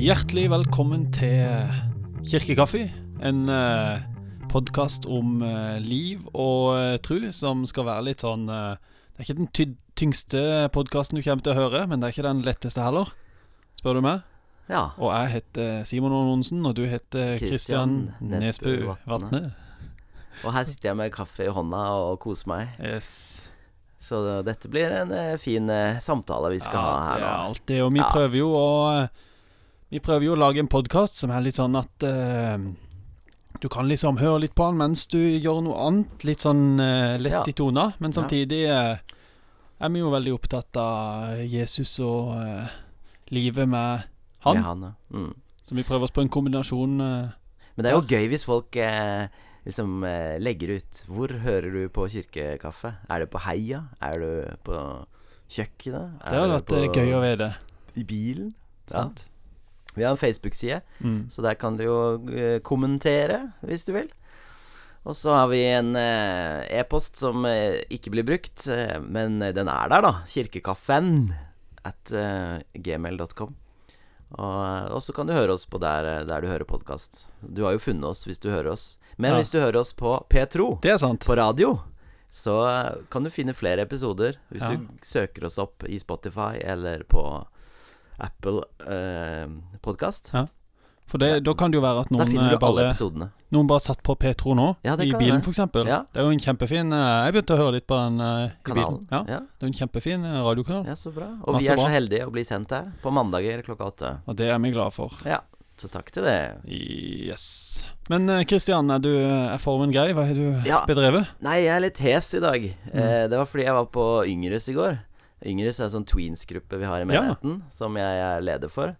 Hjertelig velkommen til Kirkekaffe. En uh, podkast om eh, liv og uh, tru som skal være litt sånn eh, Det er ikke den ty tyngste podkasten du kommer til å høre, men det er ikke den letteste heller, spør du meg. Ja. Og jeg heter Simon Aanonsen, og du heter Kristian Nesbu Nesbø Vatne. Og her sitter jeg med kaffe i hånda og koser meg. Yes. Så dette blir en eh, fin eh, samtale vi skal ha Ja, her det er alt det. Og vi Ja. prøver jo å Vi prøver jo å lage en podkast som er litt sånn at eh, du kan liksom høre litt på den mens du gjør noe annet. Litt sånn eh, lett Ja. i tona. Men samtidig eh, er vi jo veldig opptatt av Jesus og eh, livet med han. Med han ja. mm. Så vi prøver oss på en kombinasjon. eh, Men det er jo gøy hvis folk eh, liksom eh, legger ut Hvor hører du på kirkekaffe? Er det på heia? Er du på kjøkkenet? det hadde vært eh, gøy å vite. I bilen? Ja. Sant? Vi har en Facebook-side, Mm. så der kan du jo eh, kommentere hvis du vil. Og så har vi en eh, e-post som eh, ikke blir brukt, men den er der, da. Kirkekaffen at gmail.com. Og, og så kan du høre oss på der, der du hører podkast. Du har jo funnet oss hvis du hører oss. Men Ja. hvis du hører oss på Petro, Det er sant. på radio, så kan du finne flere episoder hvis Ja. du søker oss opp i Spotify eller på Apple eh, ja. For det, da kan det jo være at noen eh, bare. Noen bare satt på Petro nå, Ja, i bilen f.eks. Ja. Det er jo en kjempefin eh, Jeg begynte å høre litt på den eh, i bilen. Ja, Ja. Det er en kjempefin radiokanal, ja, så bra. Og Masse vi er bra. så heldige å bli sendt her på mandager klokka åtte. og det er vi glad for. Ja, så takk til det. Yes. Men Kristian, er, du, er formen grei? Hva har du bedrevet? Nei, jeg er litt hes i dag. Mm. Eh, det var fordi jeg var på Yngres i går. Yngres er en sånn tweens-gruppe vi har i Ja. menigheten, som jeg er leder for.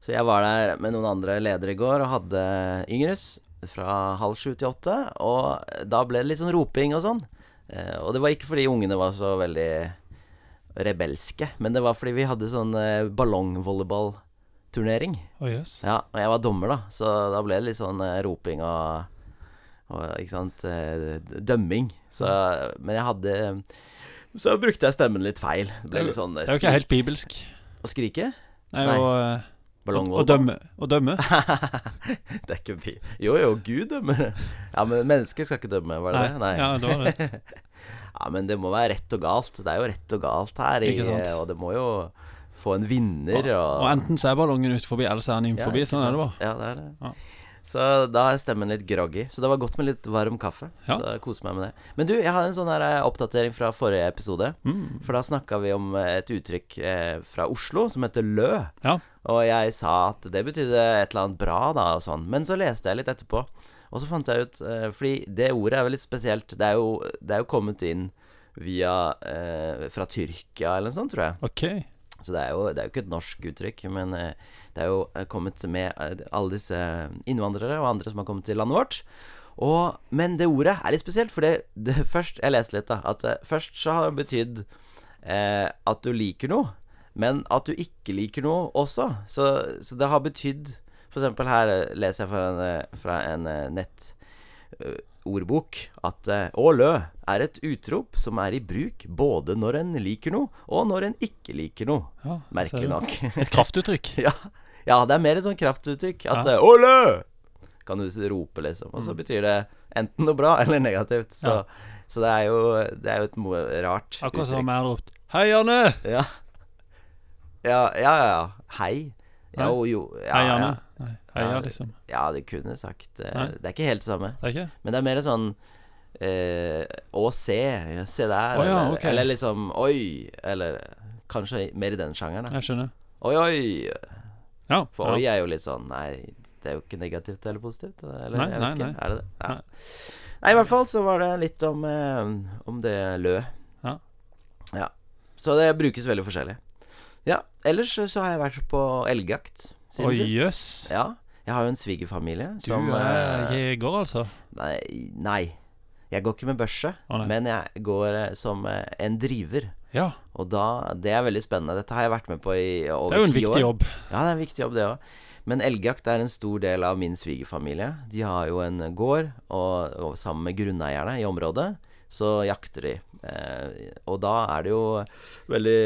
Så jeg var der med noen andre ledere i går og hadde Yngres fra halv sju til åtte. Og da ble det litt sånn roping og sånn. Eh, og det var ikke fordi ungene var så veldig rebelske, men det var fordi vi hadde sånn eh, ballongvolleyballturnering. Oh, yes. Ja, og jeg var dommer, da, så da ble det litt sånn eh, roping og, og Ikke sant Dømming. Så Men jeg hadde Så brukte jeg stemmen litt feil. Det ble litt sånn eh, Det er jo ikke helt bibelsk. Å skrike? Nei, Nei. eh, å, å dømme. Å dømme. det er ikke bi... Jo, jo, Gud dømmer. Ja, men mennesket skal ikke dømme, var det det? Nei. Ja, det var det. Ja, men det må være rett og galt. Det er jo rett og galt her, i, Ikke sant. og det må jo få en vinner Og, og enten så er ballongen ut forbi, eller så er den inn Ja, forbi. ikke sånn er det bare. Ja, det er det. Ja. Så da er stemmen litt groggy. Så det var godt med litt varm kaffe. Ja. Så jeg koser meg med det. Men du, jeg har en sånn her eh, oppdatering fra forrige episode. Mm. For da snakka vi om eh, et uttrykk eh, fra Oslo som heter lø. Ja. Og jeg sa at det betydde et eller annet bra, da, og sånn. Men så leste jeg litt etterpå, og så fant jeg ut Fordi det ordet er jo litt spesielt. Det er jo, det er jo kommet inn via eh, Fra Tyrkia eller noe sånt, tror jeg. Okay. Så det er, jo, det er jo ikke et norsk uttrykk, men eh, det er jo eh, kommet med eh, alle disse innvandrere og andre som har kommet til landet vårt. Og, men det ordet er litt spesielt, for det, det først Jeg leste litt, da. At eh, først så har det betydd eh, at du liker noe, men at du ikke liker noe også. Så, så det har betydd For eksempel her eh, leser jeg fra en, eh, fra en eh, nett eh, ordbok at eh, å lø er et utrop som er i bruk både når en liker noe, og når en ikke liker noe. Ja, Merkelig nok. Et kraftuttrykk. ja, ja, det er mer et sånn kraftuttrykk. At Ja. 'Ole!' Kan du rope, liksom. Og så Mm. betyr det enten noe bra eller negativt. Så, Ja. så det er jo Det er jo et rart uttrykk. Akkurat som jeg har ropt 'Hei, Janne!' Ja. ja, ja, ja. Hei. Jo, jo. Ja, Hei, ja. Janne. Nei, heia, Ja. liksom. ja, det kunne sagt uh, Det er ikke helt det samme. Det er ikke? Men det er mer sånn eh, Å, se. Se der. Oh, ja, eller, ok. eller liksom Oi. Eller kanskje mer i den sjangeren. Da. Jeg skjønner. Oi, oi. Ja. For oi er jo litt sånn Nei, det er jo ikke negativt eller positivt. Eller, Nei, jeg vet nei, ikke. nei. Er det det? Ja. Nei. Nei. i hvert fall så var det litt om, eh, om det lø. Ja. ja. Så det brukes veldig forskjellig. Ja. Ellers så har jeg vært på elgjakt siden Oi, sist. jøss. Ja. Jeg har jo en svigerfamilie Du som er eh, jeger, altså? Nei, nei. Jeg går ikke med børse, Å, nei. men jeg går eh, som eh, en driver. Ja. Og da Det er veldig spennende. Dette har jeg vært med på i over Det er jo en ti viktig år. jobb. Ja, det er en viktig jobb, det òg. Men elgjakt er en stor del av min svigerfamilie. De har jo en gård, og, og sammen med grunneierne i området så jakter de. Eh, og da er det jo veldig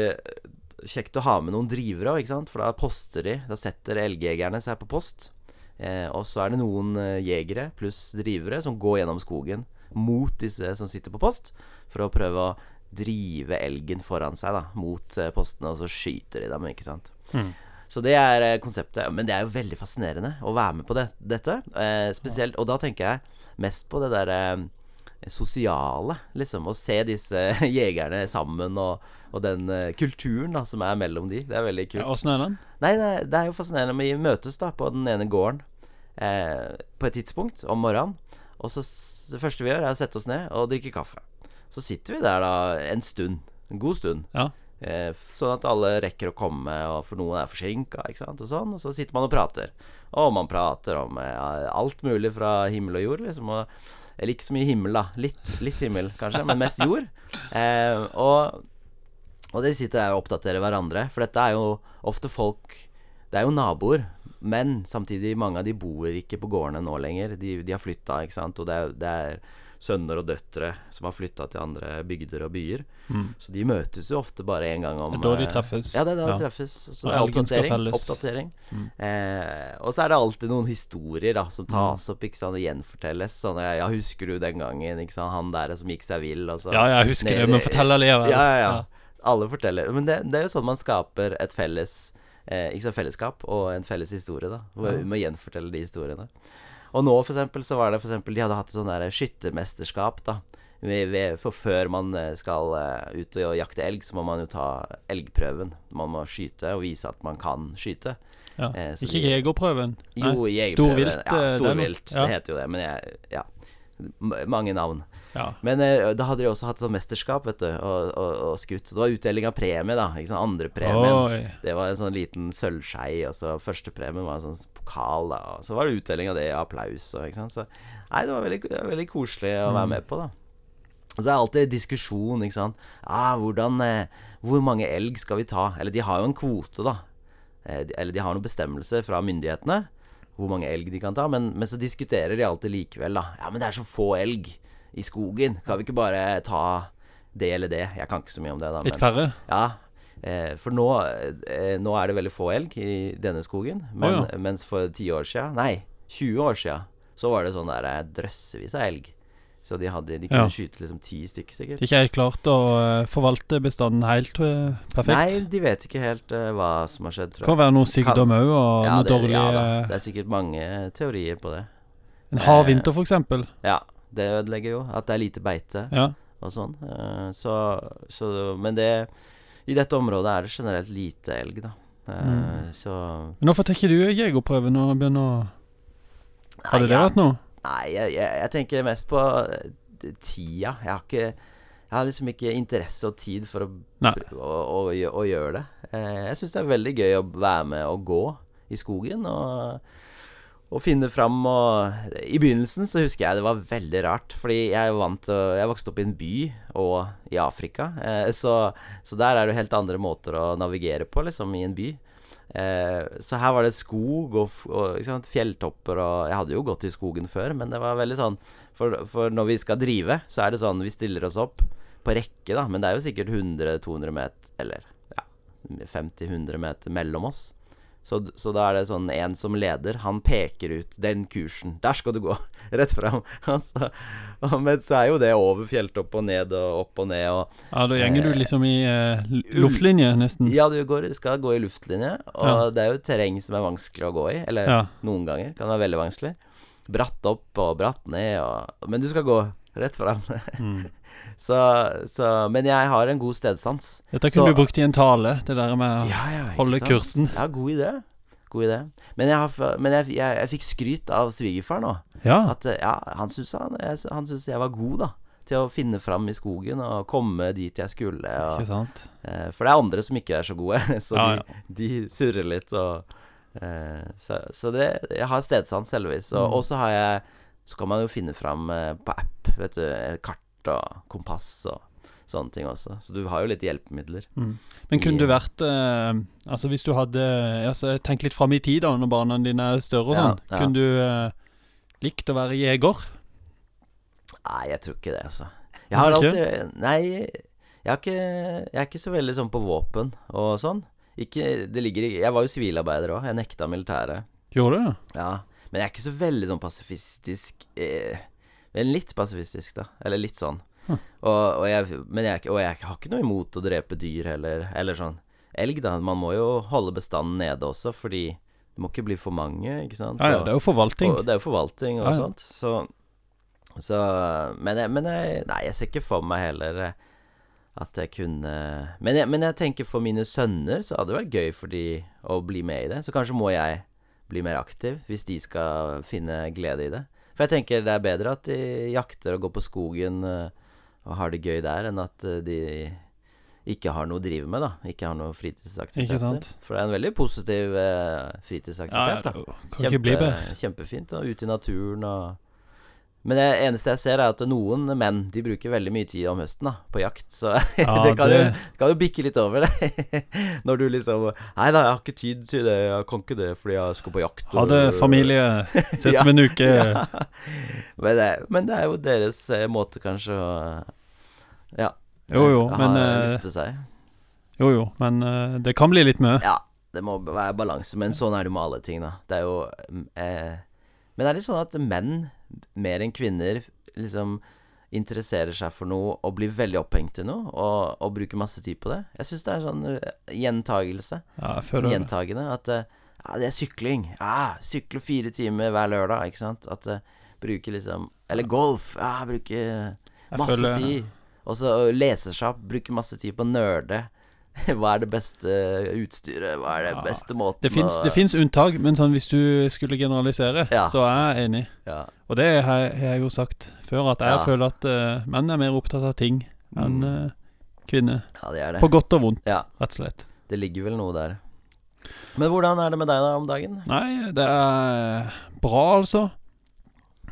kjekt å ha med noen drivere òg, ikke sant? For da poster de. Da setter elgjegerne seg på post. Eh, og så er det noen eh, jegere pluss drivere som går gjennom skogen mot disse som sitter på post, for å prøve å drive elgen foran seg da mot eh, postene, og så skyter de dem, ikke sant. Mm. Så det er eh, konseptet. Men det er jo veldig fascinerende å være med på det, dette. Eh, spesielt Og da tenker jeg mest på det derre eh, sosiale, liksom. Å se disse jegerne sammen, og, og den eh, kulturen da som er mellom de. Det er veldig kult. Ja, Åssen er den? Nei, det er, det er jo fascinerende. Vi møtes da på den ene gården eh, på et tidspunkt om morgenen. Og så det første vi gjør, er å sette oss ned og drikke kaffe. Så sitter vi der da en stund. En god stund. Ja. Eh, sånn at alle rekker å komme, og for noen er forsinka, ikke sant, og sånn. Og så sitter man og prater. Og man prater om eh, alt mulig fra himmel og jord, liksom. Og, eller ikke så mye himmel, da. Litt, litt himmel, kanskje, men mest jord. Eh, og, og de sitter der og oppdaterer hverandre, for dette er jo ofte folk Det er jo naboer, men samtidig, mange av de bor ikke på gårdene nå lenger. De, de har flytta, ikke sant, og det er, det er sønner og døtre som har flytta til andre bygder og byer. Mm. Så de møtes jo ofte bare én gang om da de eh, treffes. Ja, det er da Ja. de treffes. Så det er oppdatering. oppdatering. Mm. Eh, og så er det alltid noen historier da som tas Mm. opp ikke sant, og gjenfortelles. Sånn Ja, husker du den gangen? Ikke sant, Han der som gikk seg vill, og så Ja, jeg husker det, men fortell allikevel. Ja, ja, ja. Alle forteller. Men det, det er jo sånn man skaper et felles eh, Ikke sant, fellesskap og en felles historie, da. Hvor Ja. Vi må gjenfortelle de historiene. Og nå, for eksempel, så var det for eksempel De hadde hatt sånn der skyttermesterskap, da. For før man eh, skal eh, ut og jakte elg, så må man jo ta elgprøven. Man må skyte og vise at man kan skyte. Ja. Eh, Ikke de- jegerprøven. Jo, jegerprøven. Storvilt. Ja, eh, storvilt. Ja. Det heter jo det. Men jeg Ja. Mange navn. Ja. Men eh, da hadde de også hatt sånn mesterskap, vet du, og, og, og skutt. Det var utdeling av premie, da. Ikke sant? Andrepremien. Oi. Det var en sånn liten sølvskei, og så førstepremien var en sånn pokal, da. Og så var det utdeling av det, applaus og ikke sant. Så nei, det var veldig, det var veldig koselig å være Mm. med på, da. Og så er det alltid diskusjon, ikke sant. Ah, hvordan eh, Hvor mange elg skal vi ta? Eller de har jo en kvote, da. Eh, de, eller de har noen bestemmelser fra myndighetene. Hvor mange elg de kan ta. Men, men så diskuterer de alltid likevel, da. Ja, men det er så få elg i skogen. Kan vi ikke bare ta det eller det? Jeg kan ikke så mye om det, da. Litt færre? ja, eh, for nå, eh, nå er det veldig få elg i denne skogen. Men, Å, Mens for 10 år siden, nei, 20 år siden, så var det sånn der eh, drøssevis av elg. Så de, hadde, de kunne Ja. skyte liksom ti stykker, sikkert. De ikke helt klart å eh, forvalte bestanden helt perfekt? Nei, de vet ikke helt uh, hva som har skjedd, tror Kan være noe sykdom òg, og Ja, noe det, dårlig ja, det er sikkert mange teorier på det. En hard vinter, eksempel. Ja, det ødelegger jo. At det er lite beite Ja. og sånn. Eh, Så, så Men det I dette området er det generelt lite elg, da. Eh, Mm. Så Men hvorfor tar ikke du jegerprøven og begynner å Hadde Nei, det vært noe? Nei, jeg, jeg, jeg tenker mest på eh, tida. Jeg har ikke Jeg har liksom ikke interesse og tid for å, å, å, å gjøre det. Eh, Jeg syns det er veldig gøy å være med og gå i skogen og, og finne fram og I begynnelsen så husker jeg det var veldig rart, fordi jeg vant Jeg vokste opp i en by og i Afrika, eh, så, så der er det helt andre måter å navigere på, liksom, i en by. Eh, så her var det skog og, og sant, fjelltopper og Jeg hadde jo gått i skogen før, men det var veldig sånn for, for når vi skal drive, så er det sånn vi stiller oss opp på rekke, da. Men det er jo sikkert 100-200 meter, eller ja, 50-100 meter mellom oss. Så, så da er det sånn en som leder, han peker ut den kursen. Der skal du gå! Rett fram. Altså, men så er jo det over fjelltopp og ned og opp og ned og Ja, Da gjenger du Eh, liksom i eh, luftlinje, nesten. Ja, du går, skal gå i luftlinje, og Ja. det er jo terreng som er vanskelig å gå i. Eller Ja. noen ganger kan det være veldig vanskelig. Bratt opp og bratt ned og Men du skal gå rett fram. Mm. Så, så Men jeg har en god stedsans. Dette kunne Så- du brukt i en tale, det der med å Ja, ja, holde sant? kursen. Ja, god idé. God idé. Men jeg, har, men jeg, jeg, jeg fikk skryt av svigerfar nå. Ja. At ja, han syntes han, han synes jeg var god, da. Til å finne fram i skogen og komme dit jeg skulle. Og? Eh, For det er andre som ikke er så gode, så Ja, de, de surrer litt og eh, Så, så det Jeg har stedsans, heldigvis. Og Mm. så har jeg Så kan man jo finne fram eh, på app, vet du, eh, kart og kompass og sånne ting også. Så du har jo litt hjelpemidler. Mm. Men kunne du vært eh, Altså Hvis du hadde altså, Tenk litt fram i tid, da når barna dine er større og sånn. ja. Kunne du eh, likt å være jeger? Nei, jeg tror ikke det, altså. Jeg har alltid Nei, Jeg, har ikke, jeg er ikke så veldig sånn på våpen og sånn. Ikke, det ligger i Jeg var jo sivilarbeider òg. Jeg nekta militæret. Gjorde du? Ja. Men jeg er ikke så veldig sånn pasifistisk eh, Men litt pasifistisk, da. Eller litt sånn. Hm. Og, og, jeg, men jeg, og jeg har ikke noe imot å drepe dyr heller. Eller sånn elg, da. Man må jo holde bestanden nede også, fordi det må ikke bli for mange, ikke sant. Ja, ja, det er jo forvaltning. og det er jo forvaltning og Ja, ja. sånt. Så, så Men, jeg, men jeg, nei, jeg ser ikke for meg heller eh, at jeg kunne men jeg, men jeg tenker for mine sønner så hadde det vært gøy for de å bli med i det. Så kanskje må jeg bli mer aktiv hvis de skal finne glede i det. For jeg tenker det er bedre at de jakter og går på skogen eh, og har det gøy der, enn at eh, de ikke har noe å drive med, da. Ikke har noe sant? For det er en veldig positiv eh, Ja, ja, fritidsaktivitet, da. bedre. Kjempefint. Da. ute i naturen og Men det eneste jeg ser, er at noen menn De bruker veldig mye tid om høsten da på jakt. Så Ja, det, kan det- Jo, kan jo bikke litt over, det. Når du liksom Nei da, jeg har ikke tid til det. Jeg kan ikke det fordi jeg skal på jakt. Ha det, familie. Ses om en uke. Ja. Men, det, men det er jo deres eh, måte kanskje å Ja. Jo, jo, ha- men eh, Lufte seg. Jo, jo, men eh, det kan bli litt mye. Ja, det må være balanse, men sånn er det med alle ting, da. Det er jo eh, Men er det sånn at menn, mer enn kvinner, liksom interesserer seg for noe og blir veldig opphengt i noe, og, og bruker masse tid på det? Jeg syns det er sånn eh, gjentagelse. Ja, Sånn gjentagende. At eh, ja, det er sykling. Ja, sykle fire timer hver lørdag, ikke sant. At uh, bruker liksom Eller golf. Ja, bruker masse føler- tid. Og så leser seg opp, bruker masse tid på å nerde. Hva er det beste utstyret? Hva er det Ja, beste måten Det fins, unntak, men sånn hvis du skulle generalisere, Ja. så er jeg enig. ja. Og det har jeg, jo sagt før, at jeg føler at uh, menn er mer opptatt av ting enn eh, kvinner. ja, det det. På godt og vondt, rett og slett. Det ligger vel noe der. Men hvordan er det med deg da om dagen? Nei, det er bra, altså.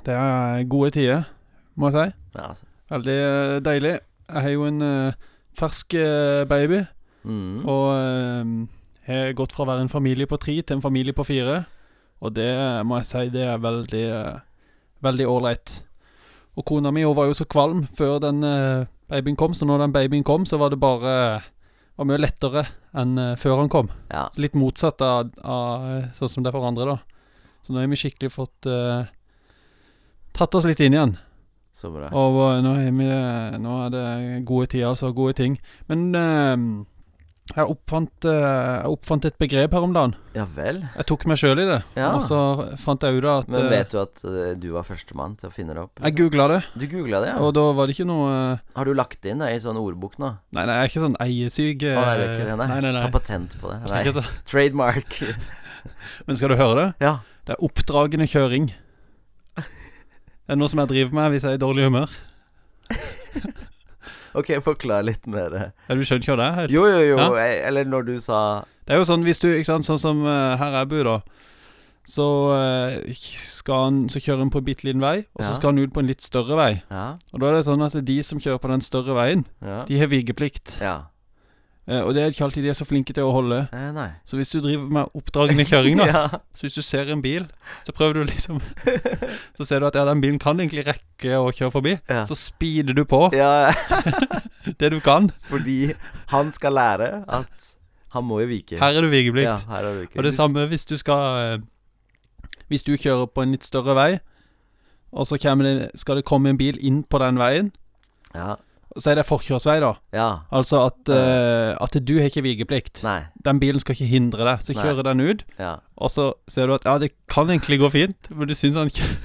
Det er gode tider, må jeg si. Ja, altså. Veldig eh, deilig. Jeg har jo en uh, fersk eh, baby, mm. og eh, har gått fra å være en familie på tre til en familie på fire. Og det må jeg si, det er veldig eh, Veldig ålreit. Og kona mi hun var jo så kvalm før den eh, babyen kom, så når den babyen kom, så var det bare var mye lettere enn eh, før han kom. Ja. Så litt motsatt av, av eh, sånn som det er for andre, da. Så nå har vi skikkelig fått eh, tatt oss litt inn igjen. Så bra. Og eh, nå, vi, nå er det gode tider, altså. Gode ting. Men eh, jeg, oppfant, eh, jeg oppfant et begrep her om dagen. Ja vel. Jeg tok meg sjøl i det. Ja. Og så fant jeg ut at Men eh, vet du at eh, du var førstemann til å finne det opp? Jeg googla det, Du googla det, ja? og da var det ikke noe Har du lagt det inn i sånn ordbok nå? Nei, nei, jeg er ikke sånn eiesyk. Å nei, det er ikke det, nei. nei, nei, nei. Ta patent på det? Nei. Trademark. Men skal du høre det? ja. Det er oppdragende kjøring. Det er noe som jeg driver med hvis jeg er i dårlig humør. Ok, forklar litt mer. Ja, du skjønner ikke hva det er? Jo, jo, jo. Ja. Jeg, Eller når du sa Det er jo sånn hvis du, ikke sant, sånn som uh, her jeg bor, da. Så uh, skal han Så kjører han på en bitte liten vei, og så Ja. skal han ut på en litt større vei. Ja. Og da er det sånn at de som kjører på den større veien, Ja. de har vigeplikt. ja. Eh, og det er ikke alltid de er så flinke til å holde. Eh, nei. Så hvis du driver med oppdragende kjøring, da, ja. så hvis du ser en bil, så prøver du liksom Så ser du at ja, den bilen kan egentlig rekke å kjøre forbi. Ja. Så speeder du på ja. det du kan. Fordi han skal lære at han må jo vike. Her er du vikeplikt. Ja, her er. Og det samme hvis du skal eh, Hvis du kjører på en litt større vei, og så det, skal det komme en bil inn på den veien, Ja. Så er det forkjørsvei, da. ja. Altså at, uh, at du har ikke vigeplikt. Nei. Den bilen skal ikke hindre deg. Så Nei. kjører den ut, Ja. og så ser du at ja, det kan egentlig gå fint, men du syns han ikke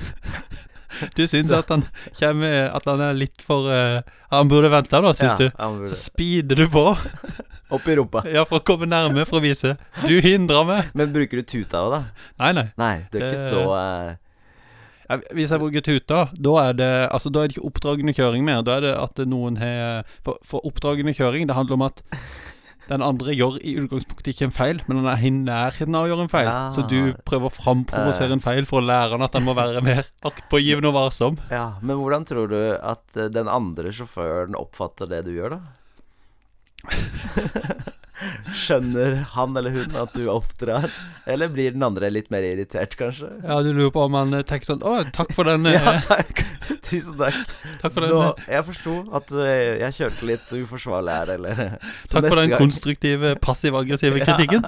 Du syns at han kommer At han er litt for uh, Han burde vente, da, syns ja, du. Så speeder du på, Opp i rumpa. ja, for å komme nærme, for å vise. Du hindrer meg. Men bruker du tuta òg, da? Nei, nei. Nei, du er ikke så Ja, Hvis jeg bruker tuta, da er det Altså da er det ikke oppdragende kjøring mer. Da er det at noen har For, for oppdragende kjøring, det handler om at den andre gjør i utgangspunktet ikke en feil, men han er i nærheten av å gjøre en feil. Ja. Så du prøver å framprovosere en feil for å lære han at han må være mer aktpågivende og varsom. Ja, men hvordan tror du at eh, den andre sjåføren oppfatter det du gjør, da? Skjønner han eller hun at du oppdrar? Eller blir den andre litt mer irritert, kanskje? Ja, du lurer på om han eh, tenker sånn Å, takk for den. Ja, eh, takk. Tusen takk. takk for den, Nå, eh, jeg forsto at jeg kjørte litt uforsvarlig her, eller takk for den gang- konstruktive, passiv-aggressive kritikken.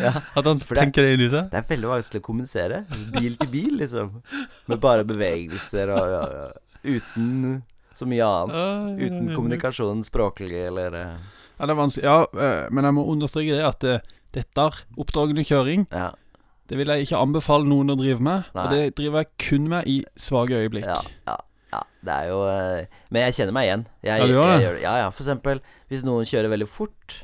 Ja. At han For det- tenker det i seg. Det er veldig vanskelig å kommunisere. Bil til bil, liksom. Med bare bevegelser og ja, ja. uten så mye annet. Ja, ja, ja, Uten ja. kommunikasjon språklig eller Ja, det er vanskelig. Ja, eh, men jeg må understreke det at eh, dette oppdragende kjøring. Ja. Det vil jeg ikke anbefale noen å drive med. Og det driver jeg kun med i svake øyeblikk. Ja, ja, ja. Det er jo eh, Men jeg kjenner meg igjen. Jeg, Ja, du gjør det? Jeg, Ja, ja. For eksempel hvis noen kjører veldig fort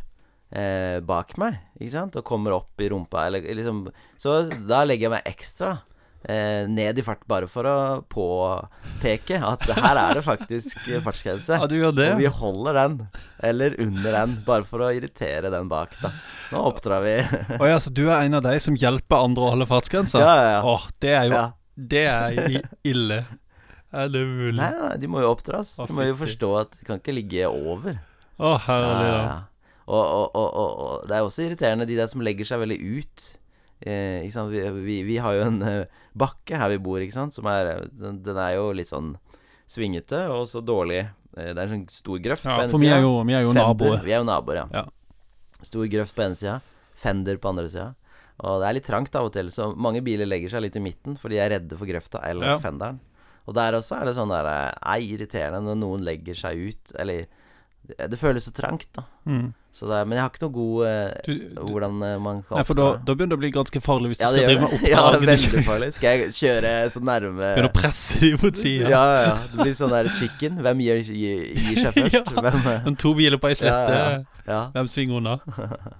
eh, bak meg, ikke sant, og kommer opp i rumpa, eller liksom Så da legger jeg meg ekstra eh, ned i fart, bare for å påpeke at her er det faktisk fartsgrense. Ja, du gjør det. Og vi holder den, eller under den, bare for å irritere den bak, da. Nå oppdrar vi. Oi, altså, du er en av de som hjelper andre å holde fartsgrensa? ja, ja, ja. Åh, det er jo ja. Det er ille. Er det mulig? Nei, nei, de må jo oppdras. De må jo forstå at de kan ikke ligge over. Å, herlig, ja, og, og, og, og det er også irriterende de der som legger seg veldig ut. Eh, ikke sant? Vi, vi, vi har jo en eh, bakke her vi bor, ikke sant. Som er Den, den er jo litt sånn svingete og så dårlig. Eh, det er en sånn stor grøft Ja, på ene for vi er jo, vi er jo naboer. Vi er jo naboer, ja. Ja. Stor grøft på ene sida, Fender på andre sida. Og det er litt trangt av og til, så mange biler legger seg litt i midten, for de er redde for grøfta eller Ja. Fenderen. Og der også er det sånn der eh, Nei, irriterende når noen legger seg ut, eller Det, føles så trangt, da. Mm. Så det men jeg har ikke noe god eh, Du, du, hvordan eh, man kan nei, for da, da begynner det å bli ganske farlig hvis ja, du skal drive med det. Ja, veldig farlig. Skal jeg kjøre så nærme Begynne å presse dem mot sida. Ja, ja. Det blir sånn der chicken. Hvem gir, gir, gir seg først? Ja. Hvem eh, Men to biler på ei slette, Ja, ja. hvem svinger unna?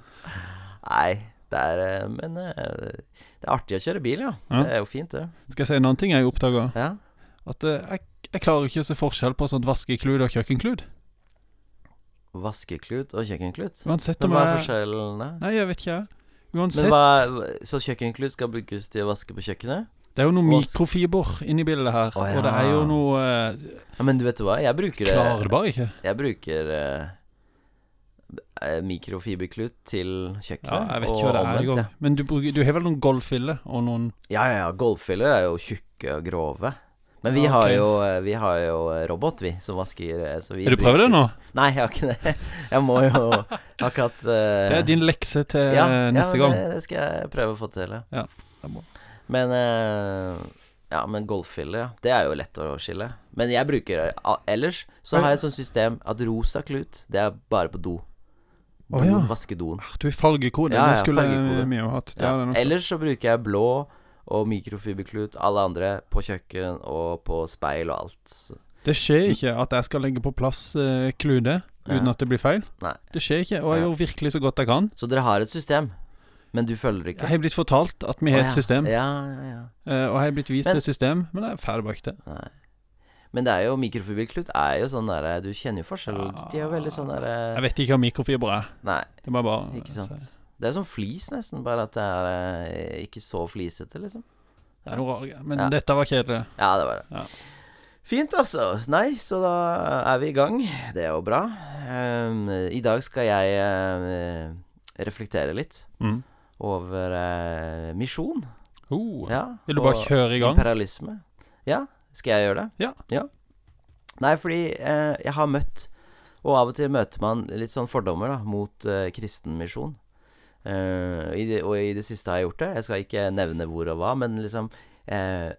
Nei, det er eh, Men eh, det er artig å kjøre bil, ja. Det er jo fint, det. Skal jeg si en annen ting jeg oppdaga? Ja. At eh, jeg, jeg klarer ikke å se forskjell på sånt vaskeklud og kjøkkenklut. Vaskeklut og kjøkkenklut. Uansett Men om hva er jeg forskjellen der? Nei, jeg vet ikke, jeg. Men Uansett. hva, så kjøkkenklut skal brukes til å vaske på kjøkkenet? Det er jo noe mikrofiber inni bildet her. Å, Og det er jo noe eh, Ja, men du vet hva, jeg bruker det Klarer det bare ikke. Jeg bruker eh, eh, mikrofiberklut til kjøkkenet. Ja, jeg vet ikke hva det er engang. Men du, bruker- du har vel noen golffiller og noen Ja, ja, ja. Golffiller er jo tjukke og grove. Men vi, okay. har jo, eh, vi har jo robot, vi, som vasker eh, så vi Har du prøvd det nå? Nei, jeg har ikke det. Jeg må jo akkurat uh, Det er din lekse til ja, eh, neste ja, gang. Det, det skal jeg prøve å få til. Ja, det er bra. Men uh, Ja, men golffiller, ja. Det er jo lett å skille. Men jeg bruker uh, Ellers så har jeg et sånt system at rosa klut, det er bare på do. Do, ja. Vaske doen. Ah, Du er fargekode. Ja, det skulle vi jo hatt. Ja. er. Ellers så bruker jeg blå og mikrofiberklut, alle andre, på kjøkken og på speil og alt. Det skjer ikke at jeg skal legge på plass uh, klude uten Ja. at det blir feil. Nei. Det skjer ikke, og jeg Ja. gjør virkelig så godt jeg kan. Så dere har et system, men du følger ikke? Jeg har blitt fortalt at vi har et system, Ja, ja, ja. eh, og jeg har blitt vist Men- et system, men jeg er ferdig bak det. Nei. Men det er jo mikrofiberklut er jo sånn der Du kjenner jo forskjell. De er jo veldig sånn der Jeg vet ikke hva mikrofiber er. Nei, Det er bare, bare ikke sant. si. Det er som flis, nesten, bare at det er eh, ikke så flisete, liksom. Det er noe rart. Men Ja. dette var kjedelig. Ja, det var det. Ja. Fint, altså. Nei, så da er vi i gang. Det er jo bra. Ehm, I dag skal jeg eh, reflektere litt Mm. over eh, misjon. Oh. Ja, Vil du bare og kjøre i gang? Imperialisme. Ja, skal jeg gjøre det? Ja. Nei, fordi eh, jeg har møtt Og av og til møter man litt sånn fordommer da mot eh, kristen misjon. Eh, i det, og i det siste har jeg gjort det. Jeg skal ikke nevne hvor og hva, men liksom eh,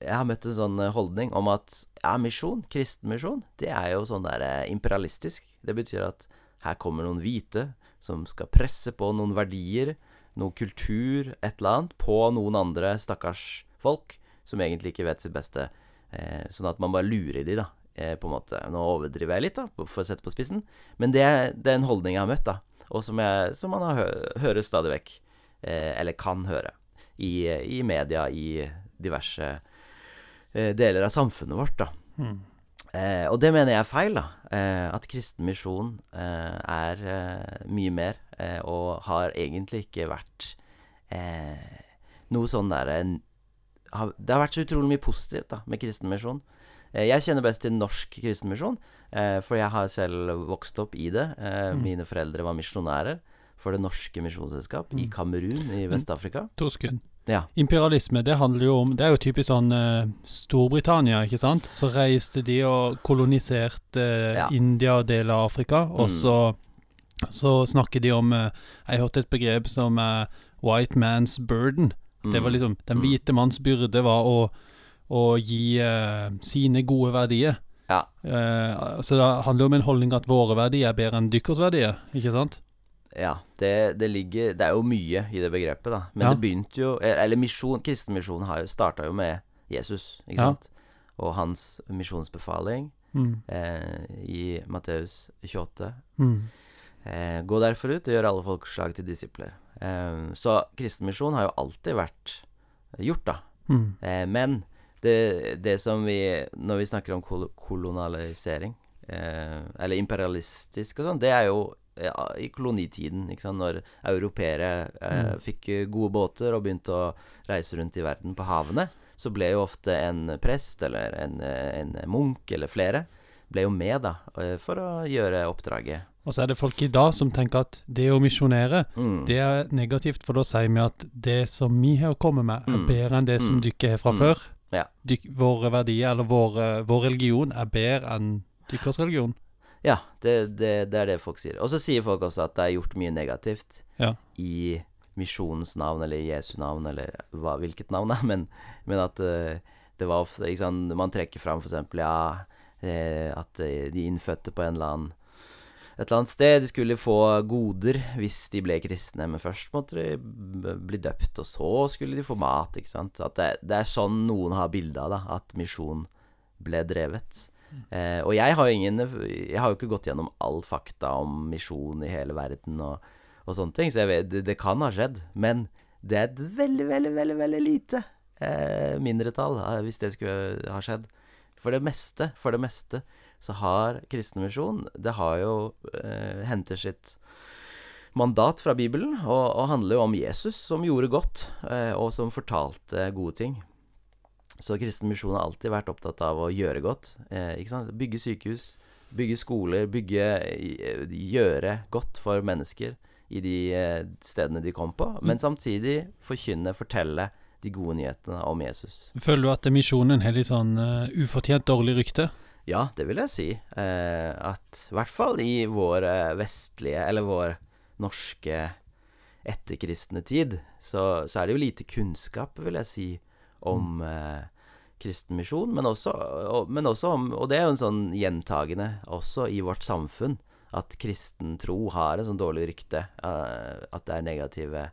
Jeg har møtt en sånn eh, holdning om at ja, misjon, kristen misjon, det er jo sånn der imperialistisk. Det betyr at her kommer noen hvite som skal presse på noen verdier, noe kultur, et eller annet, på noen andre stakkars folk som egentlig ikke vet sitt beste. Eh, sånn at man bare lurer de, da. Eh, på en måte. Nå overdriver jeg litt, da, for å sette på spissen. Men det, det er en holdning jeg har møtt, da. Og som, jeg, som man har hø hører stadig vekk. Eh, eller kan høre. I, I media, i diverse eh, deler av samfunnet vårt, da. Mm. Eh, og det mener jeg er feil, da. Eh, at kristen misjon eh, er eh, mye mer, og har egentlig ikke vært eh, noe sånn derre Det har vært så utrolig mye positivt da med kristen misjon. Jeg kjenner best til norsk kristen misjon. Eh, for jeg har selv vokst opp i det. Eh, Mm. Mine foreldre var misjonærer for Det norske misjonsselskap i Mm. Kamerun i Vest-Afrika. To sekunder. Ja. Imperialisme, det handler jo om Det er jo typisk sånn eh, Storbritannia, ikke sant? Så reiste de og koloniserte eh, Ja. India og deler av Afrika, og Mm. så, så snakker de om eh, Jeg hørte et begrep som er white man's burden. Det var Mm. liksom Den Mm. hvite manns byrde var å, å gi eh, sine gode verdier. Ja. Eh, så det handler jo om en holdning at våre verdier er bedre enn dykkers verdier, ikke sant? Ja, det, det ligger Det er jo mye i det begrepet, da. Men Ja. det begynte jo Eller misjon, kristenmisjonen har jo starta jo med Jesus, ikke Ja. sant? Og hans misjonsbefaling Mm. eh, i Matteus 28. Mm. Eh, gå derfor ut og gjør alle folkeslag til disipler. Eh, så kristenmisjon har jo alltid vært gjort, da. Mm. Eh, men det, det som vi Når vi snakker om kol kolonialisering, eh, eller imperialistisk og sånn, det er jo ja, i kolonitiden, ikke sant, når europeere eh, Mm. fikk gode båter og begynte å reise rundt i verden på havene, så ble jo ofte en prest eller en, en munk eller flere ble jo med, da, eh, for å gjøre oppdraget. Og så er det folk i dag som tenker at det å misjonere Mm. Det er negativt, for da sier vi at det som vi har kommet med, er Mm. bedre enn det som Mm. dere har fra Mm. før. Ja. Våre verdier, eller vår, vår religion, er bedre enn dykkers religion. Ja, det, det, det er det folk sier. Og så sier folk også at det er gjort mye negativt Ja. i misjonens navn, eller Jesu navn, eller hva, hvilket navn, da. Men, men at eh, det var ofte ikke sant, Man trekker fram f.eks. ja, eh, at de innfødte på en eller annen et eller annet sted de skulle få goder hvis de ble kristne, men først måtte de bli døpt, og så skulle de få mat, ikke sant. At det, det er sånn noen har bilde av det, at misjon ble drevet. Eh, og jeg har ingen Jeg har jo ikke gått gjennom all fakta om misjon i hele verden og, og sånne ting, så vet, det, det kan ha skjedd. Men det er et veldig, veldig, veldig veldig lite eh, mindretall, eh, hvis det skulle ha skjedd. For det meste, for det meste så har kristen misjon Det har jo eh, henter sitt mandat fra Bibelen, og, og handler jo om Jesus, som gjorde godt, eh, og som fortalte gode ting. Så kristen misjon har alltid vært opptatt av å gjøre godt. Eh? Bygge sykehus, bygge skoler, bygge eh, Gjøre godt for mennesker i de eh, stedene de kom på, men samtidig forkynne, fortelle de gode nyhetene om Jesus. Føler du at misjonen har litt sånn uh, ufortjent dårlig rykte? Ja, det vil jeg si. Eh, at i hvert fall i vår eh, vestlige, eller vår norske etterkristne tid, så, så er det jo lite kunnskap, vil jeg si, om eh, kristen misjon. Men også, og, men også om Og det er jo en sånn gjentagende også i vårt samfunn, at kristen tro har et sånn dårlig rykte. eh, at det er negative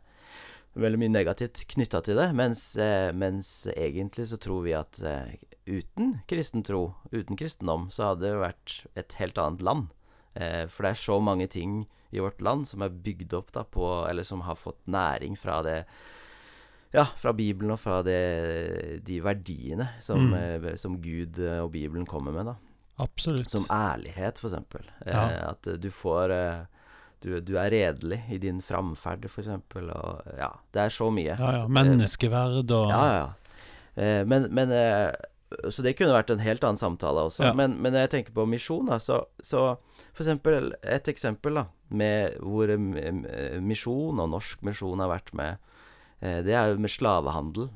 Veldig mye negativt knytta til det, mens, eh, mens egentlig så tror vi at eh, uten kristen tro, uten kristendom, så hadde det vært et helt annet land. Eh, for det er så mange ting i vårt land som er bygd opp da på Eller som har fått næring fra det Ja, fra Bibelen og fra det, de verdiene som, Mm. eh, som Gud eh, og Bibelen kommer med, da. Absolutt. Som ærlighet, eksempel. Eh, Ja. At eh, du får eh, du, du er redelig i din framferd, eksempel. Og ja, det er så mye. ja, ja. Menneskeverd og Ja, ja, ja. Eh, men, men eh, Så det kunne vært en helt annen samtale også. Ja. Men, men når jeg tenker på misjon, da, så, så for eksempel Et eksempel da med hvor eh, misjon og norsk misjon har vært med, eh, det er jo med slavehandel.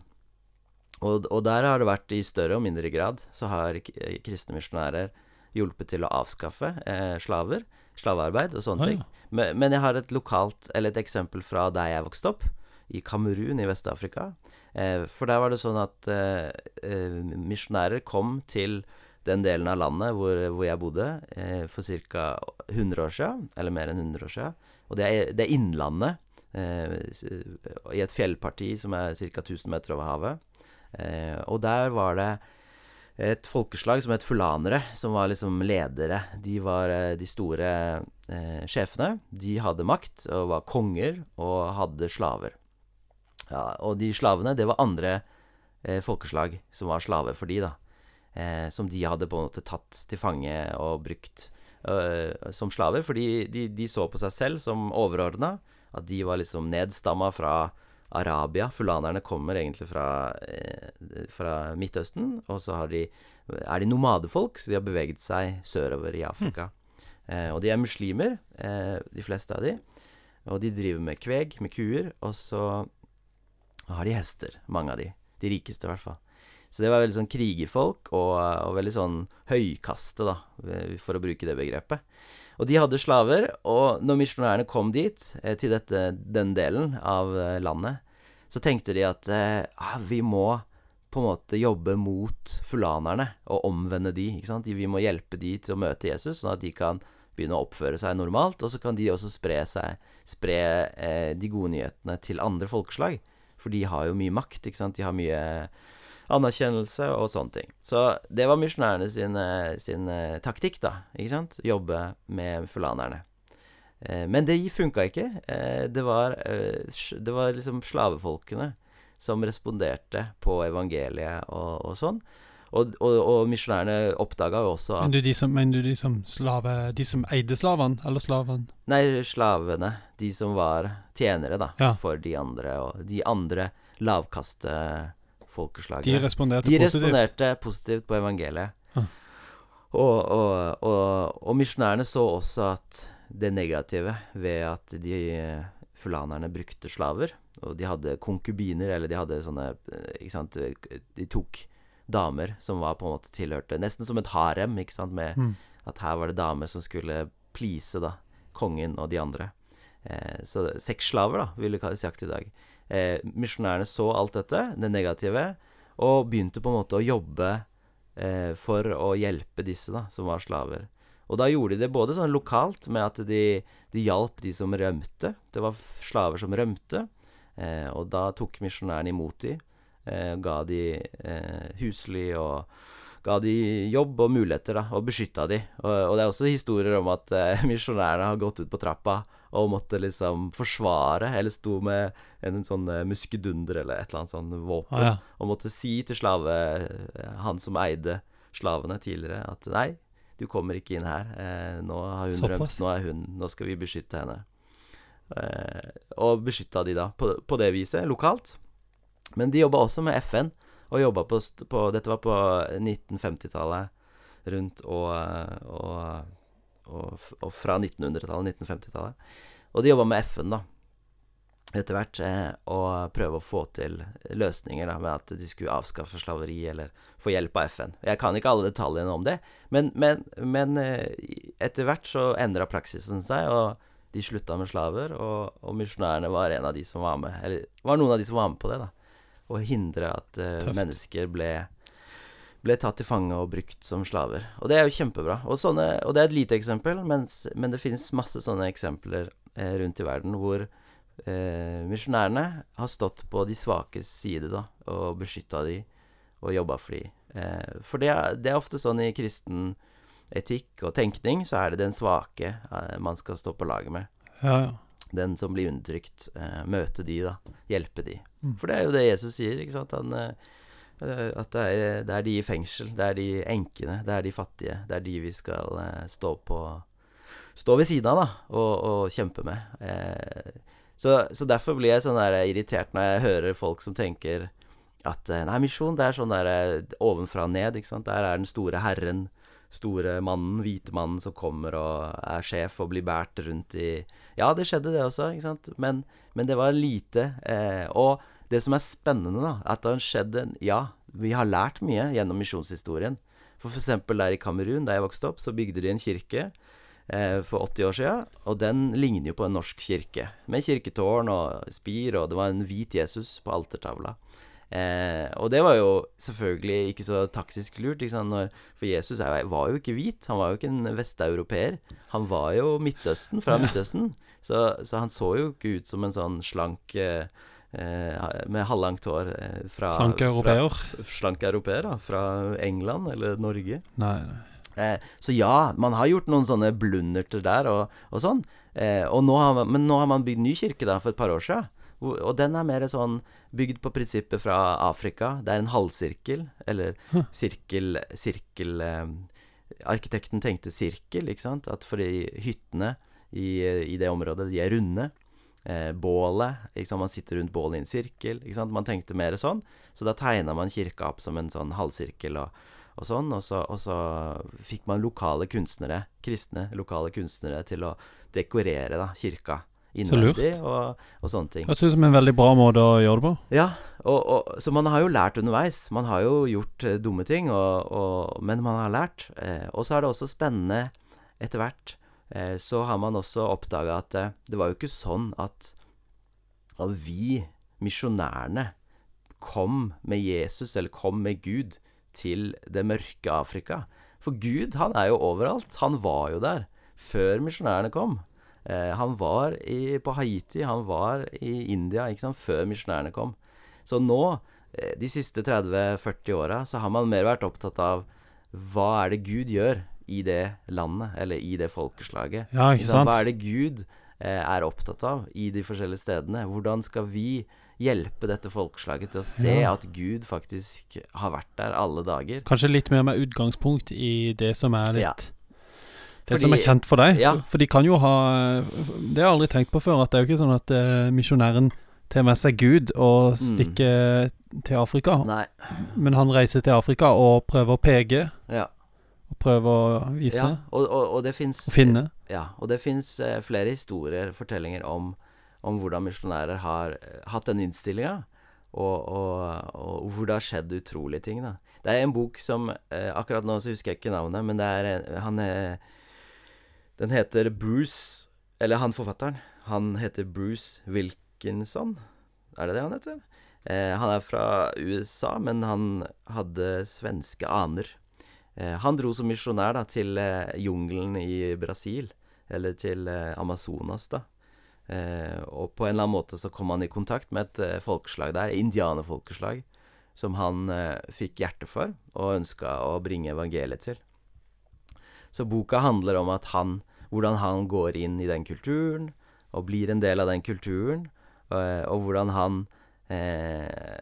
Og, og der har det vært i større og mindre grad så har kristne misjonærer hjulpet til å avskaffe eh, slaver, slavearbeid og sånne Å, ting. Men, men jeg har et lokalt, eller et eksempel fra der jeg vokste opp, i Kamerun i Vest-Afrika. Eh, for der var det sånn at eh, eh, misjonærer kom til den delen av landet hvor, hvor jeg bodde, for ca. 100 år siden, eller mer enn 100 år siden. Og det er, det er Innlandet, i et fjellparti som er ca. 1000 meter over havet. Og der var det et folkeslag som het fulanere, som var liksom ledere. De var de store eh, sjefene. De hadde makt og var konger og hadde slaver. Ja, og de slavene, det var andre eh, folkeslag som var slaver for de, da. Eh, som de hadde på en måte tatt til fange og brukt øh, som slaver. Fordi de, de så på seg selv som overordna. At de var liksom nedstamma fra Arabia. Fulanerne kommer egentlig fra, eh, fra Midtøsten, og så har de, er de nomadefolk, så de har beveget seg sørover i Afrika. Eh, og de er muslimer, eh, de fleste av de. Og de driver med kveg, med kuer, og så har de hester, mange av de. De rikeste, i hvert fall. Så det var veldig sånn krigerfolk, og, og veldig sånn høykaste, da, for å bruke det begrepet. Og de hadde slaver, og når misjonærene kom dit, eh, til dette, den delen av eh, landet, så tenkte de at eh, ah, vi må på en måte jobbe mot fulanerne og omvende de. ikke sant? Vi må hjelpe de til å møte Jesus, sånn at de kan begynne å oppføre seg normalt. Og så kan de også spre, seg, spre eh, de gode nyhetene til andre folkeslag. For de har jo mye makt, ikke sant. De har mye anerkjennelse og sånne ting. Så det var misjonærene sin, eh, sin eh, taktikk, da. ikke sant? Jobbe med fulanerne. Eh, men det funka ikke. Det var, det var liksom slavefolkene som responderte på evangeliet og, og sånn. Og, og, og misjonærene oppdaga jo også at Men du de som, men du de som slave De som eide slavene, eller slavene? Nei, slavene. De som var tjenere, da, ja. for de andre. Og de andre lavkaste folkeslagene. De responderte de positivt? De responderte positivt på evangeliet. Ah. Og, og, og, og misjonærene så også at det negative ved at de fulanerne brukte slaver, og de hadde konkubiner, eller de hadde sånne Ikke sant De tok damer som var på en måte tilhørte Nesten som et harem, ikke sant, med mm. at her var det damer som skulle please da kongen og de andre. Eh, så sexslaver, da, vil vi sagt i dag. Eh, misjonærene så alt dette, det negative, og begynte på en måte å jobbe eh, for å hjelpe disse da, som var slaver. Og da gjorde de det både sånn lokalt, med at de, de hjalp de som rømte. Det var slaver som rømte, eh, og da tok misjonærene imot de, eh, ga de eh, husly og ga de jobb og muligheter, da, og beskytta de. Og, og det er også historier om at eh, misjonærene har gått ut på trappa og måtte liksom forsvare, eller sto med en, en sånn eh, muskedunder eller et eller annet sånn våpen, ah, ja. og måtte si til slave eh, Han som eide slavene tidligere, at nei, du kommer ikke inn her. Eh, nå har hun Såpass. rømt, nå er hun Nå skal vi beskytte henne. Eh, og beskytta de da på, på, det viset, lokalt. Men de jobba også med FN, og jobba på, på Dette var på 1950-tallet rundt og, og og, og fra 1900-tallet, 1950-tallet. Og de jobba med FN, da, etter hvert, eh, og prøve å få til løsninger da, med at de skulle avskaffe slaveri eller få hjelp av FN. Jeg kan ikke alle detaljene om det, men, men, men eh, etter hvert så endra praksisen seg, og de slutta med slaver, og, og misjonærene var var var noen av de som var med på det, da. Å hindre at uh, mennesker ble ble tatt til fange og brukt som slaver. Og det er jo kjempebra. Og, sånne, og det er et lite eksempel, mens, men det finnes masse sånne eksempler eh, rundt i verden hvor eh, misjonærene har stått på de svakes side da, og beskytta de og jobba for de. Eh, for det er, det er, ofte sånn i kristen etikk og tenkning, så er det den svake eh, man skal stå på laget med. Ja, ja. Den som blir undertrykt. Eh, møte de, da. Hjelpe de. Mm. For det er jo det Jesus sier, ikke sant. Han eh, Eh, at det er, det er, de i fengsel, det er de enkene, det er de fattige. Det er de vi skal stå på Stå ved siden av, da, og, og kjempe med. Eh, så, så, derfor blir jeg sånn der irritert når jeg hører folk som tenker at Nei, misjon, det er sånn der ovenfra og ned, ikke sant. Der er den store herren, store mannen, hvite mannen, som kommer og er sjef og blir båret rundt i Ja, det skjedde, det også, ikke sant. Men, men det var lite. Eh, og det som er spennende, da, at det har skjedd en Ja, vi har lært mye gjennom misjonshistorien. For f.eks. der i Kamerun, der jeg vokste opp, så bygde de en kirke eh, for 80 år siden, og den ligner jo på en norsk kirke. Med kirketårn og spir, og det var en hvit Jesus på altertavla. Eh, og det var jo selvfølgelig ikke så taktisk lurt, Når, for Jesus var jo ikke hvit. Han var jo ikke en vesteuropeer. Han var jo Midtøsten, fra Midtøsten. Så, så, han så jo ikke ut som en sånn slank eh, Eh, med halvlangt hår eh, fra Slank europeer? Slank europeer, da. Fra England eller Norge. Nei, nei. Eh, så ja, man har gjort noen sånne blunderter der og, og sånn. Eh, og nå man, men nå har man bygd ny kirke da, for et par år siden. Og, den er mer sånn bygd på prinsippet fra Afrika. Det er en halvsirkel, eller sirkel Sirkel eh, Arkitekten tenkte sirkel, ikke sant? At fordi hyttene i, i det området, de er runde. eh, bålet. Ikke sant? Man sitter rundt bålet i en sirkel. Ikke sant? Man tenkte mer sånn. Så da tegna man kirka opp som en sånn halvsirkel og, og sånn. Og så, og så fikk man lokale kunstnere, kristne lokale kunstnere, til å dekorere da, kirka innvendig og, og, sånne ting. Høres ut som en veldig bra måte å gjøre det på. Ja, og, og, så man har jo lært underveis. Man har jo gjort eh, dumme ting, men man har lært. Eh, og så er det også spennende etter hvert. Eh, så har man også oppdaga at eh, det var jo ikke sånn at, at vi, misjonærene, kom med Jesus, eller kom med Gud, til det mørke Afrika. For Gud, han er jo overalt. Han var jo der før misjonærene kom. Eh, han var i, på Haiti, han var i India ikke sant, før misjonærene kom. Så nå, eh, de siste 30-40 åra, så har man mer vært opptatt av hva er det Gud gjør i det landet, eller i det folkeslaget. Ja, ikke sant? Hva er det Gud eh, er opptatt av i de forskjellige stedene? Hvordan skal vi hjelpe dette folkeslaget til å se ja. at Gud faktisk har vært der alle dager? Kanskje litt mer med utgangspunkt i det som er litt ja. Det Fordi, som er kjent for deg. Ja. For de kan jo ha Det har jeg aldri tenkt på før, at det er jo ikke sånn at uh, misjonæren tar med seg Gud og mm. stikker mm. til Afrika. Nei. Men han reiser til Afrika og prøver å peke. Ja. Og prøver å vise. Ja, og, og, og det fins Finne. Ja, og det fins uh, flere historier, fortellinger, om, om hvordan misjonærer har uh, hatt den innstillinga. Og, og, og, hvor det har skjedd utrolige ting. da Det er en bok som Akkurat nå så husker jeg ikke navnet, men det er en, han er den heter Bruce Eller han forfatteren. Han heter Bruce Wilkinson. Er det det han heter? Eh, han er fra USA, men han hadde svenske aner. Eh, han dro som misjonær da, til eh, jungelen i Brasil, eller til eh, Amazonas, da. Eh, og på en eller annen måte så kom han i kontakt med et eh, folkeslag der, indianerfolkeslag, som han fikk hjerte for og ønska å bringe evangeliet til. Så boka handler om at han hvordan han går inn i den kulturen, og blir en del av den kulturen, eh, og hvordan han eh,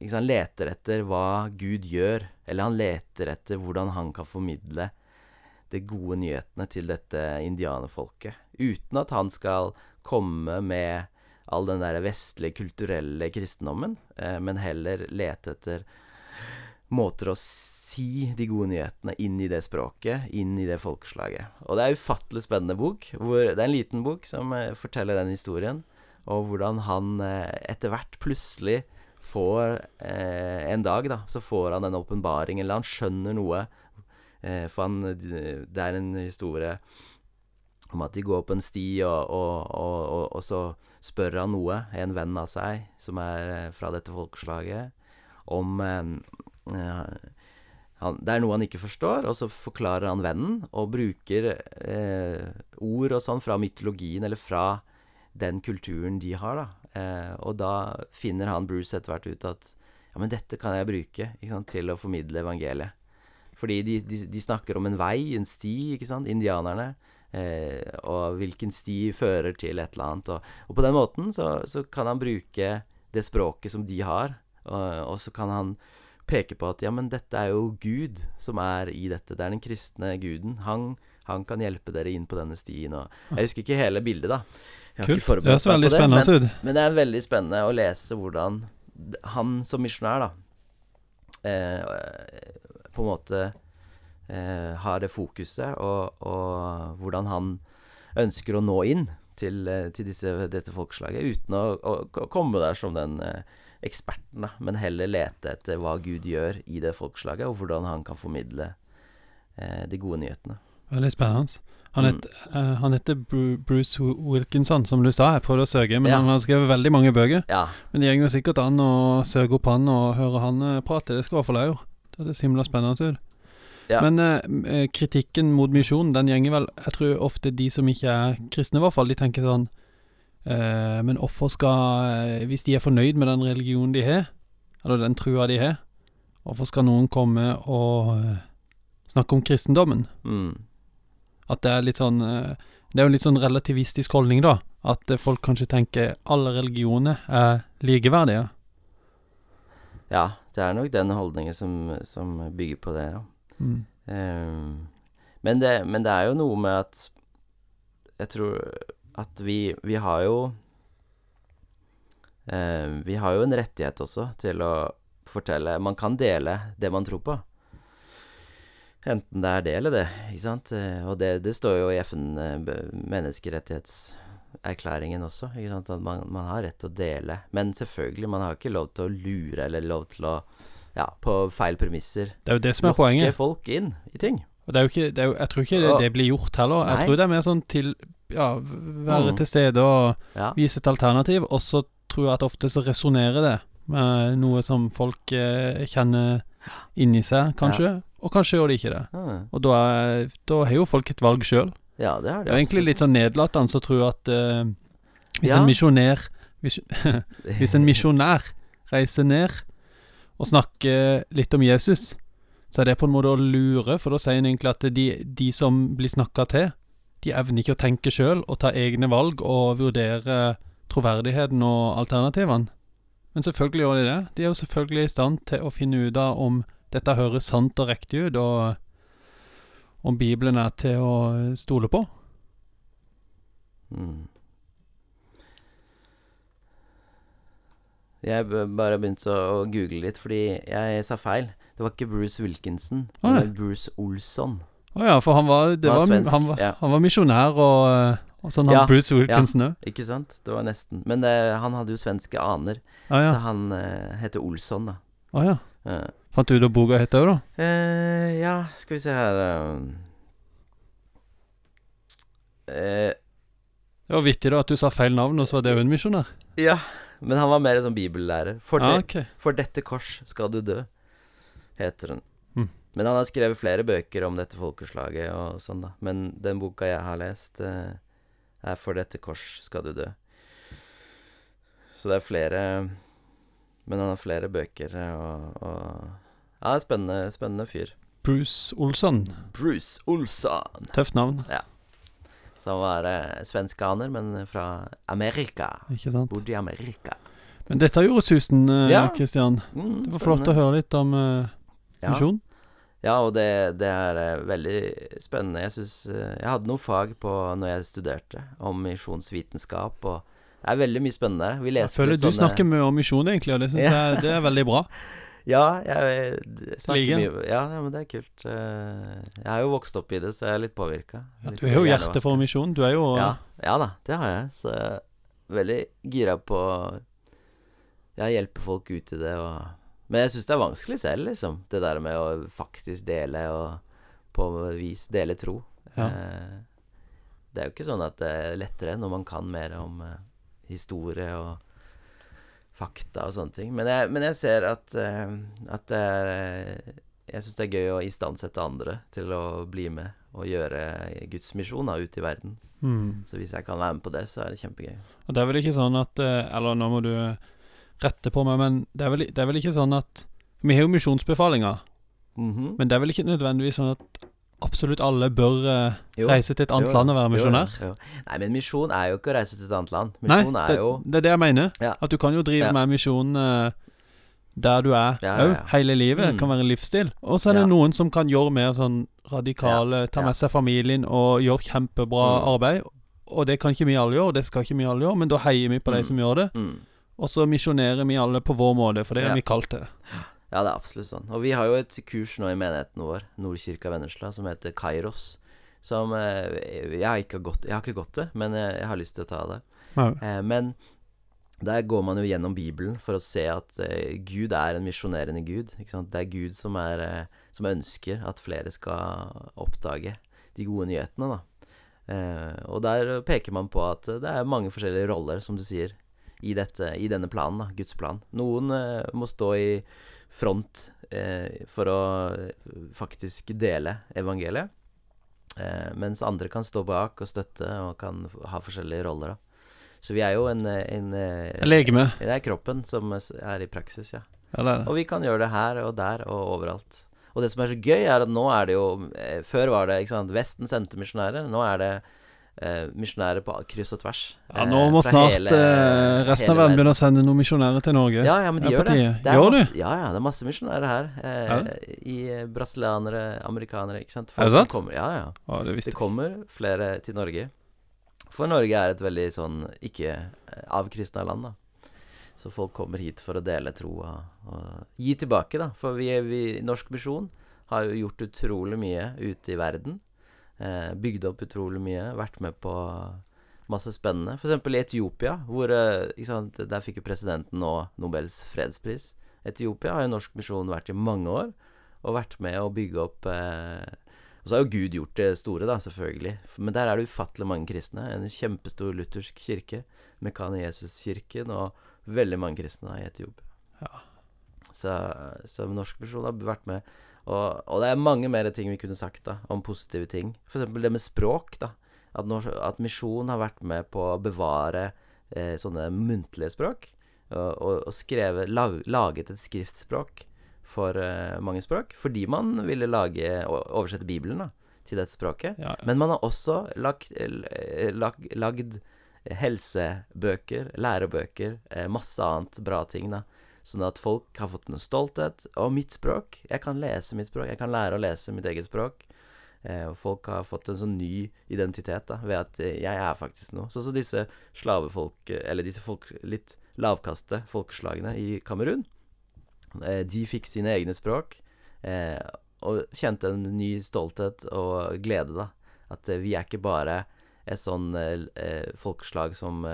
liksom leter etter hva Gud gjør, eller han leter etter hvordan han kan formidle de gode nyhetene til dette indianerfolket, uten at han skal komme med all den der vestlige, kulturelle kristendommen, eh, men heller lete etter måter å si de gode nyhetene inn i det språket, inn i det folkeslaget. Og det er en ufattelig spennende bok. Det er en liten bok som eh, forteller den historien, og hvordan han eh, etter hvert plutselig får eh, En dag, da, så får han en åpenbaring, eller han skjønner noe. Eh, for han Det er en historie om at de går på en sti, og, og, og, og, så spør han noe, en venn av seg som er eh, fra dette folkeslaget, om eh, han, det er noe han ikke forstår, og så forklarer han vennen, og bruker eh, ord og sånn fra mytologien, eller fra den kulturen de har, da. Eh, og da finner han Bruce etter hvert ut at ja, men dette kan jeg bruke sant, til å formidle evangeliet. Fordi de, de, de, snakker om en vei, en sti, ikke sant, indianerne. Eh, og hvilken sti fører til et eller annet. Og, og på den måten så, så, kan han bruke det språket som de har, og, og så kan han peker på at ja, men dette er jo Gud som er i dette. Det er den kristne guden. Han, han kan hjelpe dere inn på denne stien. Og jeg husker ikke hele bildet, da. Kult. Det høres veldig spennende ut. Men, men, det er veldig spennende å lese hvordan han som misjonær, da, eh, på en måte eh, har det fokuset, og, og, hvordan han ønsker å nå inn til, eh, til disse, dette folkeslaget, uten å, å komme der som den eh, eksperten, da, men heller lete etter hva Gud gjør i det folkeslaget, og hvordan han kan formidle eh, de gode nyhetene. Veldig spennende. Han, mm. uh, han heter Bruce Wilkinson, som du sa. Jeg prøvde å søke, men ja. han har skrevet veldig mange bøker. Ja. Men det går sikkert an å søke opp han og høre han uh, prate. Det skal i hvert fall jeg gjøre. Det er himla spennende ut. Ja. Men uh, kritikken mot misjonen, den gjenger vel Jeg tror ofte de som ikke er kristne, i hvert fall, de tenker sånn Eh, men hvorfor skal eh, Hvis de er fornøyd med den religionen de har, eller den trua de har, hvorfor skal noen komme og eh, snakke om kristendommen? Mm. At det er litt sånn Det er jo en litt sånn relativistisk holdning, da. At folk kanskje tenker alle religioner er likeverdige. Ja, det er nok den holdningen som, som bygger på det, ja. Mm. Um, men, det, men det er jo noe med at Jeg tror at vi, vi har jo eh, Vi har jo en rettighet også til å fortelle Man kan dele det man tror på. Enten det er det eller det, ikke sant. Eh, og det, det står jo i FN eh, også, ikke sant. At man, man har rett til å dele. Men selvfølgelig, man har ikke lov til å lure eller lov til å Ja, på feil premisser. Det er jo det som er Lokke poenget. folk inn i ting. Og det er jo ikke, det er jo, jeg tror ikke det, det blir gjort heller. Jeg tror det er mer sånn til Ja, være Mm. til stede og Ja. vise et alternativ. Og så tror jeg at ofte så resonnerer det med noe som folk eh, kjenner inni seg, kanskje. Og kanskje gjør de ikke det. Mm. Og da, er, da har jo folk et valg sjøl. ja, det har Det er jo egentlig litt sånn nedlatende å tro at eh, hvis Ja. en misjonær hvis, hvis en misjonær reiser ned og snakker litt om Jesus, så er det på en måte å lure, for da sier han egentlig at de, de som blir snakka til, de evner ikke å tenke sjøl og ta egne valg og vurdere troverdigheten og alternativene. Men selvfølgelig gjør de det. De er jo selvfølgelig i stand til å finne ut av om dette høres sant og riktig ut, og om Bibelen er til å stole på. Mm. Jeg bare begynte å google litt, fordi jeg sa feil. Det var ikke Bruce Wilkinson, det var Bruce Olsson. Å ja, for han var, var var, svensk, han var, ja. han var misjonær og, eh, og sånn, han Ja, Bruce Wilkinson òg. Ikke sant? Det var nesten. Men det, han hadde jo svenske aner, ah, ja. så han eh, heter Olsson, da. Å ja. Eh, Fant du ut hva boka het òg, da? eh, ja, skal vi se her eh, eh, Det var vittig da at du sa feil navn, og så var det jo en misjonær. Ja, men han var mer sånn bibellærer. For, ah, okay. for dette kors skal du dø, heter den. Mm. Men han har skrevet flere bøker om dette folkeslaget og sånn, da. Men den boka jeg har lest, eh, er 'For dette kors skal du dø'. Så det er flere Men han har flere bøker eh, og, og Ja, spennende, spennende fyr. Bruce Olsson. Bruce Olsson. Tøft navn, Så han var eh, svenskaner, men fra Amerika. ikke sant? Bodde i Amerika. Men dette gjorde susen, eh, Ja. Mm, Det var flott å høre litt om eh, Ja. misjon. Ja, og det, det er eh, veldig spennende. Jeg syns Jeg hadde noe fag på når jeg studerte, om misjonsvitenskap, og det er veldig mye spennende. Vi Jeg føler sånne... du snakker mye om misjon, egentlig, og det syns Ja. jeg det er veldig bra. Ja, jeg, jeg snakker mye ja, ja, men det er kult. Eh, Jeg har jo vokst opp i det, så jeg er litt påvirka. Ja, du har jo hjerte for misjon. Du er jo Ja, ja da, det har jeg. Så jeg er veldig gira på Jeg hjelpe folk ut i det og Men jeg syns det er vanskelig selv, liksom. Det der med å faktisk dele og på vis dele tro. Ja. Eh, Det er jo ikke sånn at det er lettere når man kan mer om eh, historie og fakta og sånne ting. Men jeg, men jeg ser at, eh, at det er Jeg syns det er gøy å istandsette andre til å bli med og gjøre Guds misjon ute ut i verden. Mm. Så hvis jeg kan være med på det, så er det kjempegøy. Og det er vel ikke sånn at Eller nå må du rette på meg, men det er vel, det er vel ikke sånn at Vi har jo misjonsbefalinger, Mhm. men det er vel ikke nødvendigvis sånn at absolutt alle bør Jo. reise til et annet Jo, land og være misjonær? Jo, jo. Nei, men misjon er jo ikke å reise til et annet land. Nei, Misjon det, er jo det er det jeg mener. Ja. At du kan jo drive Ja. med misjon eh, der du er òg, ja, hele livet. Mm. Kan være en livsstil. Og så er det noen som kan gjøre mer sånn radikale, ta med seg familien og gjøre kjempebra Mm. arbeid. Og det kan ikke vi alle gjøre, og det skal ikke vi alle gjøre, men da heier vi på de Mm. som gjør det. mm. Og så misjonerer vi alle på vår måte, for det er Ja. vi kalt det. Ja, det er absolutt sånn. Og vi har jo et kurs nå i menigheten vår, Nordkirka Vennesla, som heter Kairos. Som eh, jeg, har ikke gått, jeg har ikke gått det, men jeg, jeg har lyst til å ta det. Ja. Eh, men der går man jo gjennom Bibelen for å se at eh, Gud er en misjonerende Gud. Det er Gud som, er, eh, som ønsker at flere skal oppdage de gode nyhetene, da. Eh, og der peker man på at det er mange forskjellige roller, som du sier, i, dette, i denne planen, da, Guds plan. Noen eh, må stå i front eh, for å eh, faktisk dele evangeliet. Mens andre kan stå bak og støtte og kan ha forskjellige roller. Da. Så vi er jo en, en, en Legeme. Det er kroppen som er i praksis, ja. Ja, det det. Og vi kan gjøre det her og der og overalt. Og det som er så gøy, er at nå er det jo Før var det ikke sant, Vesten sendte misjonærer. Nå er det eh, misjonærer på kryss og tvers. Ja, eh, nå må fra snart hele- eh, resten av verden begynne å sende noen misjonærer til Norge. Ja, ja, men de gjør det. det Gjør masse, ja, ja, det er masse misjonærer her. Eh, I eh, brasilianere, amerikanere, ikke sant. Er det sant? Kommer, ja, ja. Å, det Det kommer flere til Norge. For Norge er et veldig sånn ikke eh, avkristna land, da. Så folk kommer hit for å dele troa og gi tilbake, da. For vi, vi Norsk Misjon har jo gjort utrolig mye ute i verden. Eh, bygd opp utrolig mye. Vært med på masse spennende. F.eks. i Etiopia, hvor eh, sant, Der fikk jo presidenten nå Nobels fredspris. Etiopia har jo Norsk Misjon vært i mange år, og vært med å bygge opp eh, Og så har jo Gud gjort det store, da, selvfølgelig. Men der er det ufattelig mange kristne. En kjempestor luthersk kirke. Mekane Jesus-kirken og veldig mange kristne i Etiopia. Ja. Så, så Norsk Misjon har vært med. Og, og, det er mange mer ting vi kunne sagt da om positive ting. F.eks. det med språk. da At, at misjon har vært med på å bevare eh, sånne muntlige språk. Og, og, og skrevet, lag, laget et skriftspråk for eh, mange språk. Fordi man ville lage, oversette Bibelen da til dette språket. Ja, ja. Men man har også lagt, lag, lagd helsebøker, lærebøker, eh, masse annet bra ting. da Sånn at folk har fått en stolthet. Og mitt språk Jeg kan lese mitt språk. Jeg kan lære å lese mitt eget språk. Eh, og folk har fått en sånn ny identitet da ved at eh, jeg er faktisk noe. Sånn som så disse slavefolk Eller disse folk, litt lavkaste folkeslagene i Kamerun. Eh, de fikk sine egne språk. Eh, og kjente en ny stolthet og glede, da. At eh, vi er ikke bare et sånn eh, folkeslag som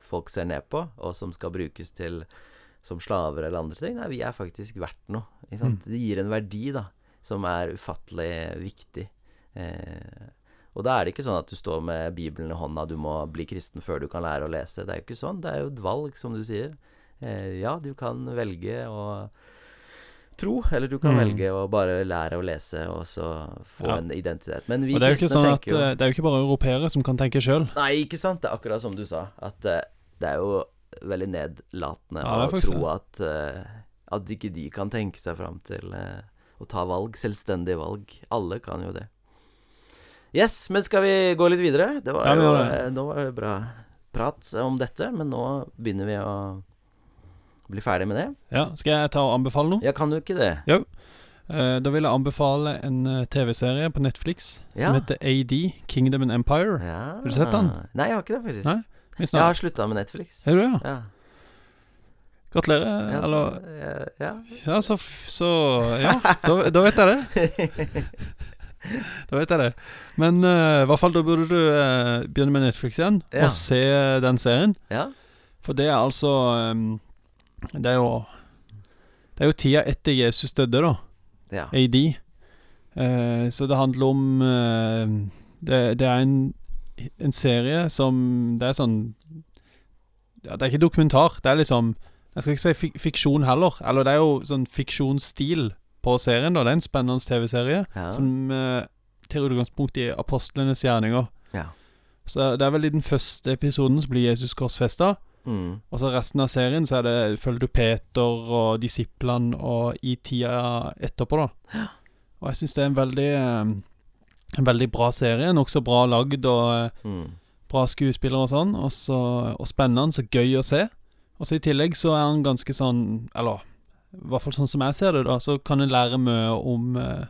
folk ser ned på, og som skal brukes til som slaver eller andre ting. Nei, vi er faktisk verdt noe. Mm. Det gir en verdi, da, som er ufattelig viktig. Eh, og da er det ikke sånn at du står med Bibelen i hånda, du må bli kristen før du kan lære å lese. Det er jo ikke sånn. Det er jo et valg, som du sier. Eh, ja, du kan velge å tro, eller du kan mm. velge å bare lære å lese og så få ja. en identitet. Men vi kristne sånn tenker jo eh, Det er jo ikke bare europeere som kan tenke sjøl. Nei, ikke sant. Det er akkurat som du sa. At uh, det er jo veldig nedlatende ja, å tro at, uh, at ikke de kan tenke seg fram til uh, å ta valg. Selvstendige valg. Alle kan jo det. Yes, men skal vi gå litt videre? Det var ja, jo, det. Uh, nå var det bra prat om dette, men nå begynner vi å bli ferdig med det. Ja, Skal jeg ta og anbefale noe? Ja, kan du ikke det? Jo. da vil jeg anbefale en TV-serie på Netflix ja. som heter AD, Kingdom and Empire. Ja. Har du sett den? Nei, jeg har ikke det, faktisk. Nei? Jeg har slutta med Netflix. Er du det, ja? Gratulerer. Ja, eller Ja, ja så, så Ja, da, da, vet jeg det. da vet jeg det. Men uh, i hvert fall da burde du uh, begynne med Netflix igjen ja. og se den serien. Ja. For det er altså um, Det er jo Det er jo tida etter Jesus døde, da. Ja. AD. Uh, så det handler om det, det, er en en serie som Det er sånn ja, Det er ikke dokumentar. Det er liksom Jeg skal ikke si fik fiksjon heller. Eller det er jo sånn fiksjonsstil på serien. da Det er en spennende TV-serie ja. som eh, tar utgangspunkt i apostlenes gjerninger. Ja. Så det er vel i den første episoden så blir Jesus korsfesta. Mm. Og så resten av serien så er det følger du Peter og disiplene og i tida etterpå, da. Ja. Og jeg syns det er en veldig eh, en veldig bra serie. Nokså bra lagd og eh, mm. bra skuespillere og sånn. Også, og spennende så gøy å se. Og så i tillegg så er han ganske sånn Eller i hvert fall sånn som jeg ser det, da, så kan en lære mye om eh,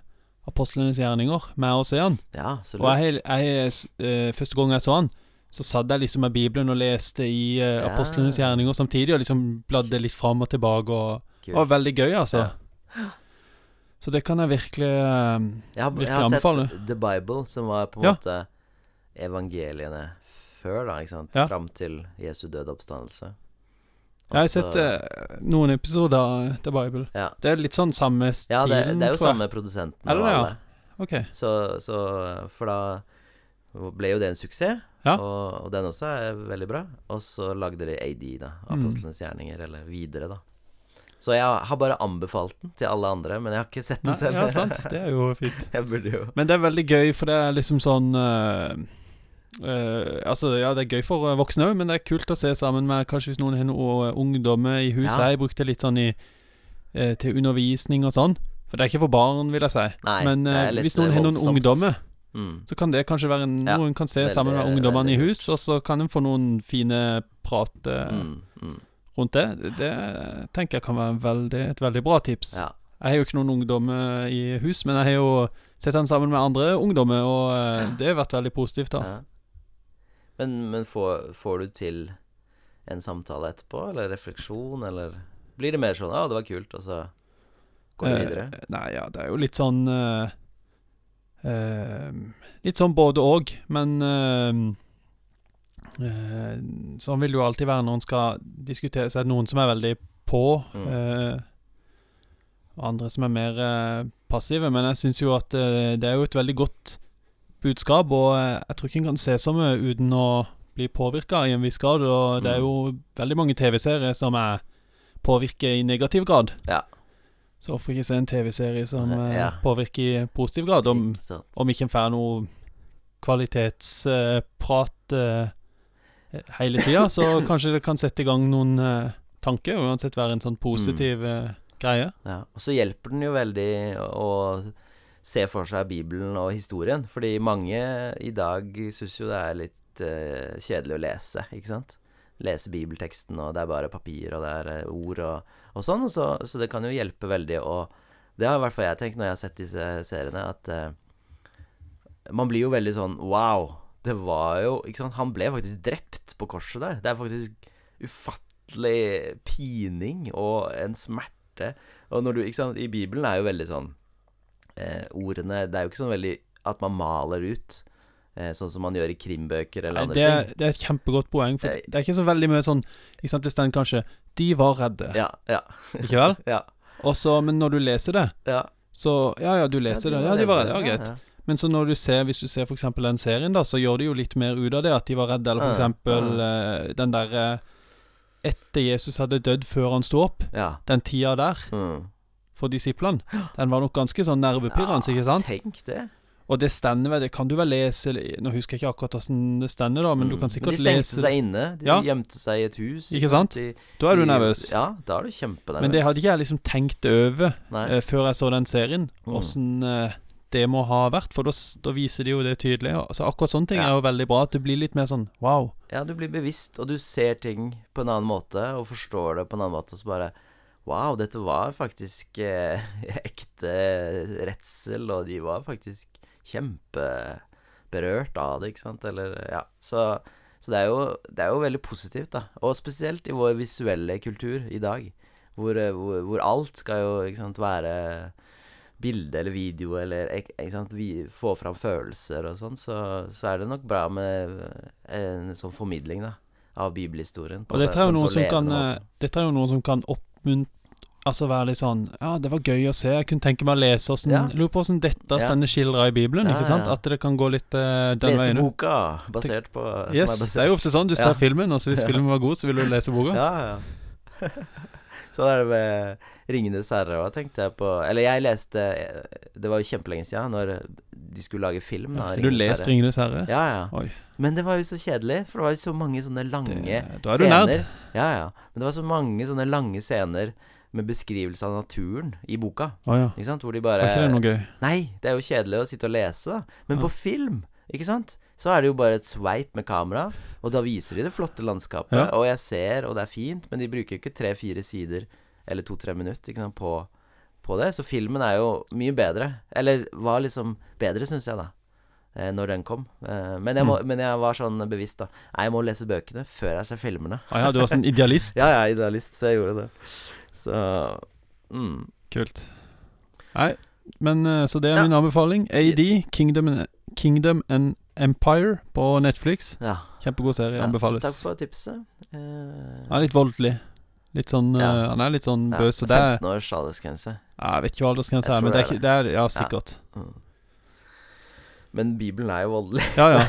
apostlenes gjerninger med å se han. Ja, og jeg, jeg, eh, første gang jeg så han, så satt jeg liksom med Bibelen og leste i eh, ja. apostlenes gjerninger samtidig, og liksom bladde litt fram og tilbake, og det var veldig gøy, altså. Ja. Så det kan jeg virkelig, uh, jeg har, virkelig jeg har anbefale. sett The Bible, som var på en ja. måte evangeliene før, da, ikke sant? Ja. Fram til Jesu døde oppstandelse. jeg har sett eh, noen episoder av The Bible. Ja. Det er litt sånn samme stilen, Ja, det, det er jo samme produsenten. Er det det, ja? Ok. Så, så, For da ble jo det en suksess, ja. og, og, den også er veldig bra. Og så lagde de AD, da. Mm. Gjerninger, eller videre, da. Så jeg har bare anbefalt den til alle andre, men jeg har ikke sett den Nei, selv. Ja, sant. Det er jo fint. jo Men det er veldig gøy, for det er liksom sånn uh, uh, Altså, ja, det er gøy for voksne òg, men det er kult å se sammen med kanskje hvis noen har noen ungdommer i huset. Ja. Jeg brukte litt sånn i, uh, til undervisning og sånn. For det er ikke for barn, vil jeg si. Nei, men hvis noen har noen ungdommer Mm. Så kan det kanskje være noe ja, kan se veldig, sammen med ungdommene i hus, og så kan en få noen fine prat mm, mm rundt det, det tenker jeg kan være veldig, et veldig bra tips. Ja. Jeg har jo ikke noen ungdommer i hus, men jeg har jo sett den sammen med andre ungdommer, og eh, det har vært veldig positivt, da. Ja. Men, men får, får, du til en samtale etterpå, eller refleksjon, eller blir det mer sånn 'Å, det var kult', og så går vi Eh, videre? Nei, ja, det er jo litt sånn eh, eh, Litt sånn både og, men eh, eh, Sånn vil det jo alltid være når en skal diskutere. Så er noen som er veldig på, Mm. eh, og andre som er mer eh, passive. Men jeg syns jo at eh, det er jo et veldig godt budskap, og eh, jeg tror ikke en kan se så mye uten å bli påvirka i en viss grad. Og det er Mm. jo veldig mange TV-serier som er påvirker i negativ grad. Ja. Så hvorfor ikke se en TV-serie som eh, Ja. påvirker i positiv grad? Om, Ikke om ikke en får noe kvalitetsprat eh, hele tida, så kanskje det kan sette i gang noen uh, tanker, og uansett være en sånn positiv uh, greie. Ja, og så hjelper den jo veldig å se for seg Bibelen og historien. Fordi mange i dag syns jo det er litt uh, kjedelig å lese, ikke sant? Lese bibelteksten, og det er bare papir, og det er ord og, og sånn. Og så, så det kan jo hjelpe veldig å Det har i hvert fall jeg tenkt når jeg har sett disse seriene, at man blir jo veldig sånn Wow! Det var jo Ikke sant? Han ble faktisk drept på korset der. Det er faktisk ufattelig pining og en smerte. Og når du Ikke sant? I Bibelen er jo veldig sånn eh, Ordene Det er jo ikke sånn veldig at man maler ut. Eh, sånn som man gjør i krimbøker eller andre Det, ting. det er et kjempegodt poeng, for Eh, det er ikke så veldig mye sånn Ikke sant, Det står kanskje 'De var redde', Ja, ja, ikke vel? ja. Også, men når du leser det, ja. så Ja, ja, du leser det. Ja, de var redde. Ja, greit. Ja, Men så når du ser, hvis du ser eksempel den serien, da, så gjør de jo litt mer ut av det, at de var redde, eller Ja, eksempel eh, den derre Etter Jesus hadde dødd før han sto opp, ja. den tida der, Mm. for disiplene, den var nok ganske sånn nervepirrende, ikke sant? Tenk det. Og det stender vel, det kan du vel lese Nå husker jeg ikke akkurat åssen det stender, da, men du Mm. kan sikkert lese de stengte lese seg inne. De Ja. gjemte seg i et hus. Ikke sant? De, Da er du nervøs. Ja, da er du kjempenervøs. Men det hadde ikke jeg liksom tenkt over eh, før jeg så den serien, Mm. åssen eh, det må ha vært, for da, viser de jo det tydelig. Så akkurat sånne ting Ja. er jo veldig bra, at du blir litt mer sånn wow. Ja, du blir bevisst, og du ser ting på en annen måte, og forstår det på en annen måte, og så bare Wow, dette var faktisk eh, ekte redsel, og de var faktisk kjempeberørt av det, ikke sant, eller Ja. Så, så det, er jo, det er jo veldig positivt, da. Og spesielt i vår visuelle kultur i dag, hvor, eh, hvor, hvor alt skal jo, ikke sant, være bilde eller video eller sant, vi få fram følelser og sånn, så, så er det nok bra med en sånn formidling, da, av bibelhistorien. Og dette er som kan eh. Dette er jo noe som kan oppmuntre Altså være litt sånn Ja, det var gøy å se. Jeg kunne tenke meg å lese åssen Ja. Lurer på åssen dette Ja. stender skildra i Bibelen, Ja, ikke sant? At det kan gå litt uh, den veien. Leseboka, basert på Yes, er basert- det er jo ofte sånn. Du ser filmen, og så hvis filmen var god, så vil du lese boka. Ja, ja. Sånn er det med 'Ringenes herre' òg, tenkte jeg på Eller jeg leste Det var jo kjempelenge siden, når de skulle lage film. Da, du leste 'Ringenes herre'? Ja, ja. Oi. Men det var jo så kjedelig, for det var jo så mange sånne lange Det- da er du nerd. Ja, ja. Men det var så mange sånne lange scener med beskrivelse av naturen i boka. Oh, ja. Ikke sant? Hvor de bare Var ikke det noe gøy? Nei, det er jo kjedelig å sitte og lese, da. Men Ja. på film, ikke sant, så er det jo bare et sveip med kamera, og da viser de det flotte landskapet. Ja. Og jeg ser, og det er fint, men de bruker jo ikke tre-fire sider eller to-tre minutter sant, på, på det. Så filmen er jo mye bedre. Eller var liksom bedre, syns jeg, da. eh, Når den kom. Eh, Men jeg, må, Mm. men jeg var sånn bevisst, da. Nei, jeg må lese bøkene før jeg ser filmene. Ah, ja, du var sånn idealist. Ja, jeg er idealist, så jeg gjorde det. Så mm. Kult. Nei, men eh, så det er Ja. min anbefaling. AD, Kingdom Kingdom and Empire på Netflix. Ja. Kjempegod serie. ja. Anbefales. Takk for tipset. Uh, Han er litt voldelig. Litt sånn Ja. uh, Han er litt sånn ja, bøs, og det er 15 års aldersgrense. ja, Jeg vet ikke hva aldersgrensa er, men det er, ikke, det er Ja, sikkert. Mm. Men Bibelen er jo voldelig. Ja, ja.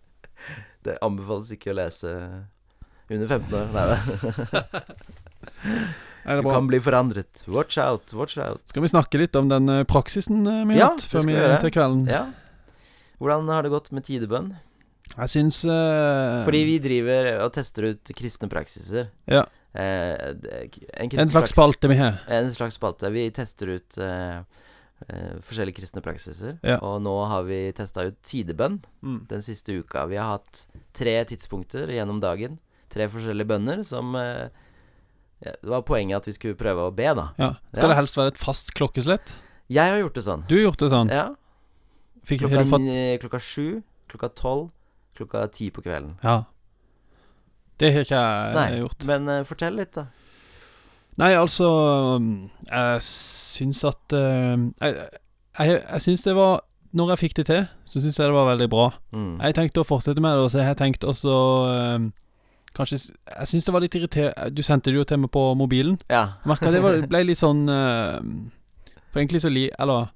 det anbefales ikke å lese under 15 år. Nei da. Du kan bli forandret. Watch out, watch out. Skal vi snakke litt om den eh, praksisen vi har hatt før vi vi til kvelden? Ja. Hvordan har det gått med tidebønn? Jeg syns uh... Fordi vi driver og tester ut kristne praksiser. Ja. Eh, en, En slags spalte vi har. En slags spalte. Vi tester ut eh, eh, forskjellige kristne praksiser. Ja. Og nå har vi testa ut tidebønn Mm. den siste uka. Vi har hatt tre tidspunkter gjennom dagen. Tre forskjellige bønner som eh, Det var poenget at vi skulle prøve å be, da. Ja. Skal det helst være et fast klokkeslett? Jeg har gjort det sånn. Du har gjort det sånn. Ja. Fikk, Klokka, fått klokka sju, klokka tolv, klokka ti på kvelden. Ja. Det har ikke jeg Nei, gjort. men uh, fortell litt, da. Nei, altså um, Jeg syns at uh, Jeg, jeg, jeg syns det var Når jeg fikk det til, så syns jeg det var veldig bra. Mm. Jeg tenkte å fortsette med det, og så har jeg tenkt også uh, Kanskje Jeg syns det var litt irriterende Du sendte det jo til meg på mobilen. Ja. Merka det var, ble litt sånn uh, For egentlig så li... Eller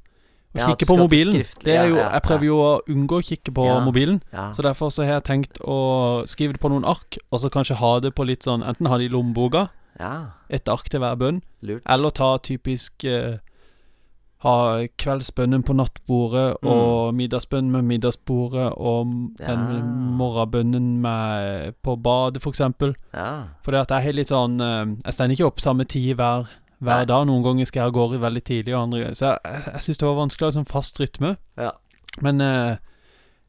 å Ja, kikke på mobilen. Det er jo Jeg prøver jo å unngå å kikke på mobilen. Så derfor så har jeg tenkt å skrive det på noen ark, og så kanskje ha det på litt sånn Enten ha det i lommeboka, ja. et ark til hver bønn, Lurt. eller ta typisk eh, Ha kveldsbønnen på nattbordet, Mm. og middagsbønnen med middagsbordet, og Ja. den morgenbønnen med på badet, for eksempel. Ja. Fordi at jeg har litt sånn eh, Jeg stender ikke opp samme tid hver, hver dag. Noen ganger skal jeg av gårde veldig tidlig, og andre Så jeg, jeg, syns det var vanskelig å ha sånn fast rytme. Ja. Men eh,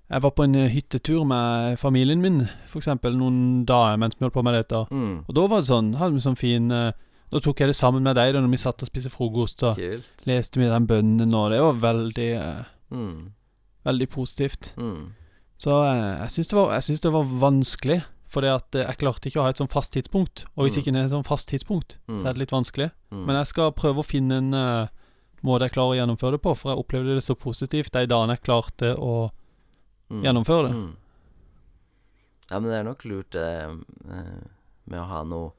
jeg var på en eh, hyttetur med familien min, eksempel, noen dager mens vi holdt på med dette. Mm. Og da var det sånn, hadde vi sånn fin eh, Da tok jeg det sammen med deg da når vi satt og spiste frokost, så Kult. leste vi den bønnen, og det var veldig eh, Mm. Veldig positivt. Mm. Så eh, jeg syns det, det var vanskelig, fordi at eh, jeg klarte ikke å ha et sånn fast tidspunkt. Og hvis Mm. ikke det er et sånn fast tidspunkt, så er det litt vanskelig. Mm. Men jeg skal prøve å finne en uh, måte jeg klarer å gjennomføre det på, for jeg opplevde det så positivt de dagene jeg klarte å Mm. gjennomføre det. Mm. Ja, men det er nok lurt det uh, med å ha noe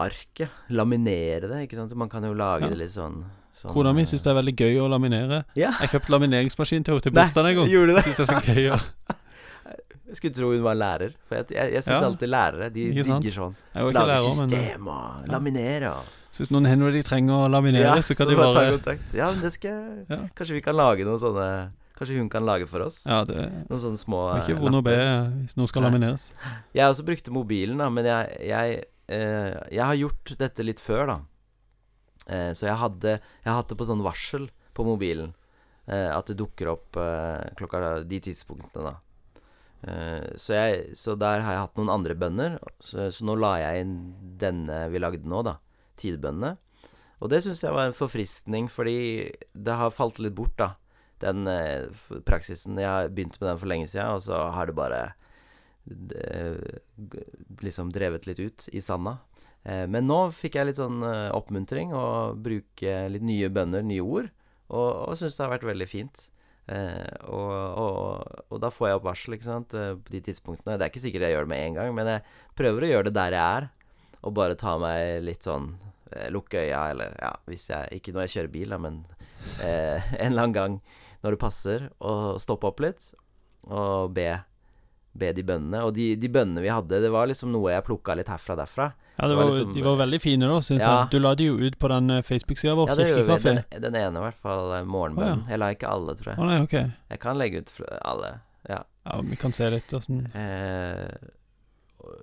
ark, ja. Laminere det, ikke sant. Man kan jo lage Ja. det litt sånn, sånn Kona mi eh, syns det er veldig gøy å laminere. Ja. Jeg kjøpte lamineringsmaskin til henne til bursdagen en gang. Syns det er så gøy. Ja. Jeg skulle tro hun var lærer. For jeg, jeg, jeg syns Ja. alltid lærere De digger sånn. Lage systemer, men eh, system og laminere Så hvis noen henvender de trenger å laminere, Ja, så kan så de bare ta kontakt. Ja, men det skal Ja. Kanskje vi kan lage noe sånne Kanskje hun kan lage for oss? Ja, det Noen sånne små er ikke vond vondt å be hvis noe skal Nei. lamineres. Jeg også brukte mobilen, da, men jeg, jeg, eh, jeg har gjort dette litt før, da. Eh, så jeg hadde Jeg hadde hatt det på sånn varsel på mobilen. Eh, at det dukker opp eh, klokka de tidspunktene, da. Eh, så, jeg, så der har jeg hatt noen andre bønner. Så, så nå la jeg inn denne vi lagde nå, da. Tidebønnene. Og det syns jeg var en forfriskning, fordi det har falt litt bort, da. Den eh, praksisen. Jeg har begynt med den for lenge siden, og så har det bare det, liksom drevet litt ut i sanda. Eh, men nå fikk jeg litt sånn oppmuntring og bruke litt nye bønner, nye ord, og, og syns det har vært veldig fint. Eh, og, og, og da får jeg opp varsel, ikke sant, eh, på de tidspunktene. Det er ikke sikkert jeg gjør det med en gang, men jeg prøver å gjøre det der jeg er, og bare ta meg litt sånn eh, Lukke øya, eller ja, hvis jeg Ikke når jeg kjører bil, da, men eh, en eller annen gang når det passer, og stoppe opp litt og be be de bønnene. Og de, de bønnene vi hadde, det var liksom noe jeg plukka litt herfra og derfra. Ja, var var, liksom- de var veldig fine, da, syns Ja. jeg. Du la de jo ut på den eh, Facebook-sida vår, Ja, det gjorde vi. Den, den ene, i hvert fall. Morgenbønnen. Oh, ja. Jeg la ikke alle, tror Å Oh, nei, ok. Jeg kan legge ut alle. Ja. Ja, vi kan se litt åssen Eh,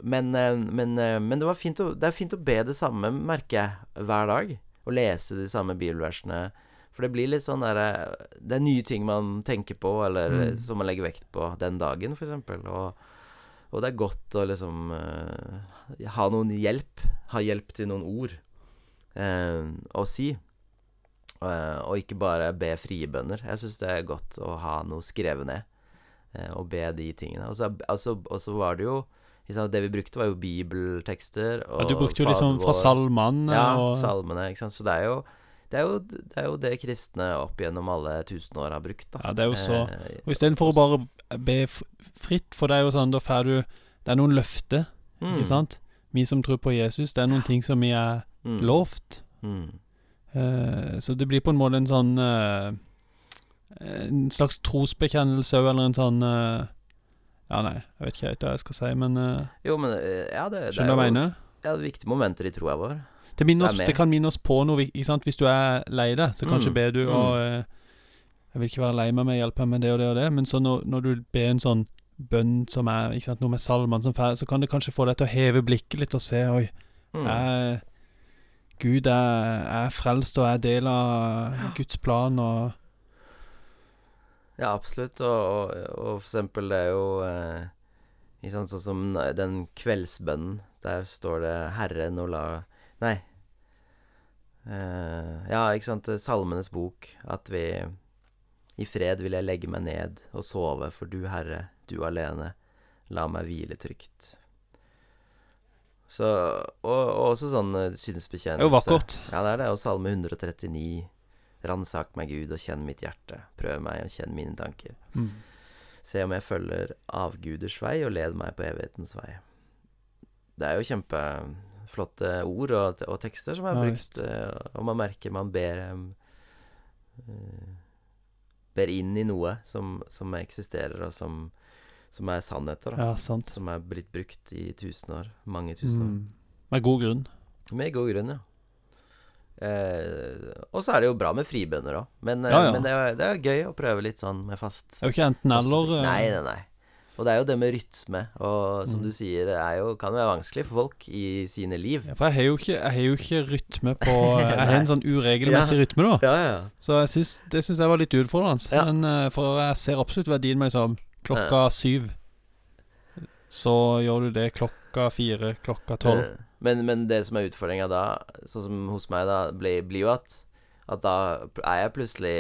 men, eh, men, eh, men det var fint å, det er fint å be det samme, merker jeg, hver dag. Å lese de samme bibelversene. For det blir litt sånn derre Det er nye ting man tenker på, eller Mm. som man legger vekt på den dagen, eksempel. Og, og det er godt å liksom uh, ha noen hjelp. Ha hjelp til noen ord uh, å si. Uh, og ikke bare be frie bønner. Jeg syns det er godt å ha noe skrevet ned. eh, og be de tingene. Og så altså, altså var det jo Det vi brukte, var jo bibeltekster. Og Ja, du brukte jo liksom fra salmene Ja, og salmene. Ikke sant. Så det er jo det er jo det, er jo det kristne opp gjennom alle tusen år har brukt. Da. Ja, det er jo så Eh, Og istedenfor å bare be fritt, for det er jo sånn, da får du Det er noen løfter, mm, ikke sant? Vi som tror på Jesus, det er noen ting som vi er mm, lovt. Mm, Uh, så det blir på en måte en sånn uh, En slags trosbekjennelse òg, eller en sånn uh, Ja, nei, jeg vet ikke helt hva jeg skal si, men jo, men ja, det, skjønner du hva jeg mener? ja, det er viktige momenter i troa vår. Det, minner oss, det kan minne oss på noe, ikke sant? Hvis du er lei deg, så kanskje Mm, ber du mm. og eh, Jeg vil ikke være lei meg med hjelp med det og det og det, men så når, når du ber en sånn bønn som er ikke sant, noe med salmene som fer, så kan det kanskje få deg til å heve blikket litt og se Oi, Mm. jeg, Gud er, er frelst og er del av Guds plan og Ja, absolutt. Og, og, og for eksempel, det er jo eh, ikke sant, Sånn som den kveldsbønnen. Der står det 'Herre, nå la Nei. Eh, ja, ikke sant. Salmenes bok. At vi I fred vil jeg legge meg ned og sove, for du, Herre, du alene, la meg hvile trygt. Så, og, og også sånn eh, Det synsbekjennelse. er jo vakkert. Ja, det er det. Og Salme 139. Ransak meg, Gud, og kjenn mitt hjerte. Prøv meg og kjenn mine tanker. Mm. Se om jeg følger avguders vei, og led meg på evighetens vei. Det er jo kjempeflotte ord og, og tekster som er Ja, brukt, eh, og man merker man ber eh, Ber inn i noe som, som eksisterer, og som, som er sannheter. Da. Ja, sant. Som er blitt brukt i tusen år. Mange tusen år. Mm. Med god grunn. Med god grunn, ja. Eh, og så er det jo bra med fribønner òg. Men, eh, Ja, ja. men det, er, det er gøy å prøve litt sånn med fast Det er jo ikke enten-eller. Nei, nei, nei. Og det er jo det med rytme, og som Mm. du sier, det jo, kan være vanskelig for folk i sine liv. Ja, for jeg har jo ikke, har jo ikke rytme på Jeg har en sånn uregelmessig Ja. rytme, da. Ja, ja. Så synes, det syns jeg var litt utfordrende. Ja. Men eh, for jeg ser absolutt verdien med liksom klokka syv. Så gjør du det klokka fire, klokka tolv. Men, men det som er utfordringa da, sånn som hos meg, da, blir, blir jo at, at da er jeg plutselig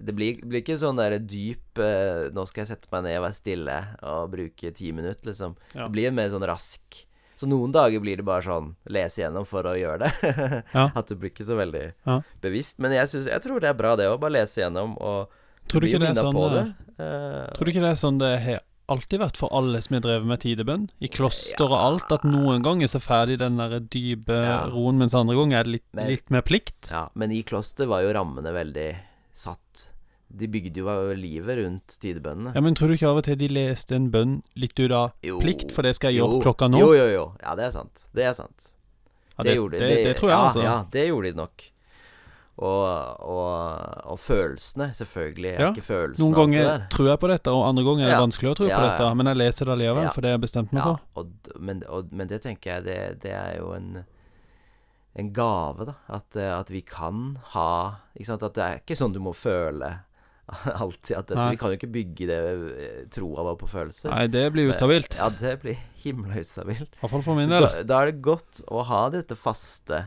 Det blir, blir ikke sånn der dyp eh, Nå skal jeg sette meg ned og være stille og bruke ti minutter, liksom. Ja. Det blir mer sånn rask. Så noen dager blir det bare sånn lese gjennom for å gjøre det. Ja. At det blir ikke så veldig Ja. bevisst. Men jeg, synes, jeg tror det er bra, det å bare lese gjennom og Tror du ikke det er sånn på eh, det. Uh, Tror du ikke det er sånn det har alltid vært for alle som har drevet med tidebønn? I kloster og alt, at noen ganger så ferdig den der dype Ja. roen, mens andre ganger er det litt, Men- litt mer plikt? Ja, men i kloster var jo rammene veldig satt. De bygde jo livet rundt tidebønnene. Ja, Men tror du ikke av og til de leste en bønn litt ut av Jo. plikt, for det skal jeg Jo. gjøre klokka nå? Jo, jo, jo. Ja, det er sant. Det er sant. Ja, det, gjorde det, det, tror jeg, ja, altså. Ja, det gjorde de nok. Og, og, og følelsene, selvfølgelig. Er Ja, ikke følelsene Noen det ganger tror jeg på dette, og andre ganger er det Ja. vanskelig å tro Ja, på dette. Men jeg leser det allikevel, for det har jeg bestemt meg Ja, for. og, men, men det tenker jeg, det, det er jo en en gave, da. At, eh, at vi kan ha Ikke sant. At det er ikke sånn du må føle alltid. At, at vi kan jo ikke bygge det eh, troa vår på følelser. Nei, det blir ustabilt. Ja, det blir himla ustabilt. Iallfall for min del. Da, da er det godt å ha dette faste,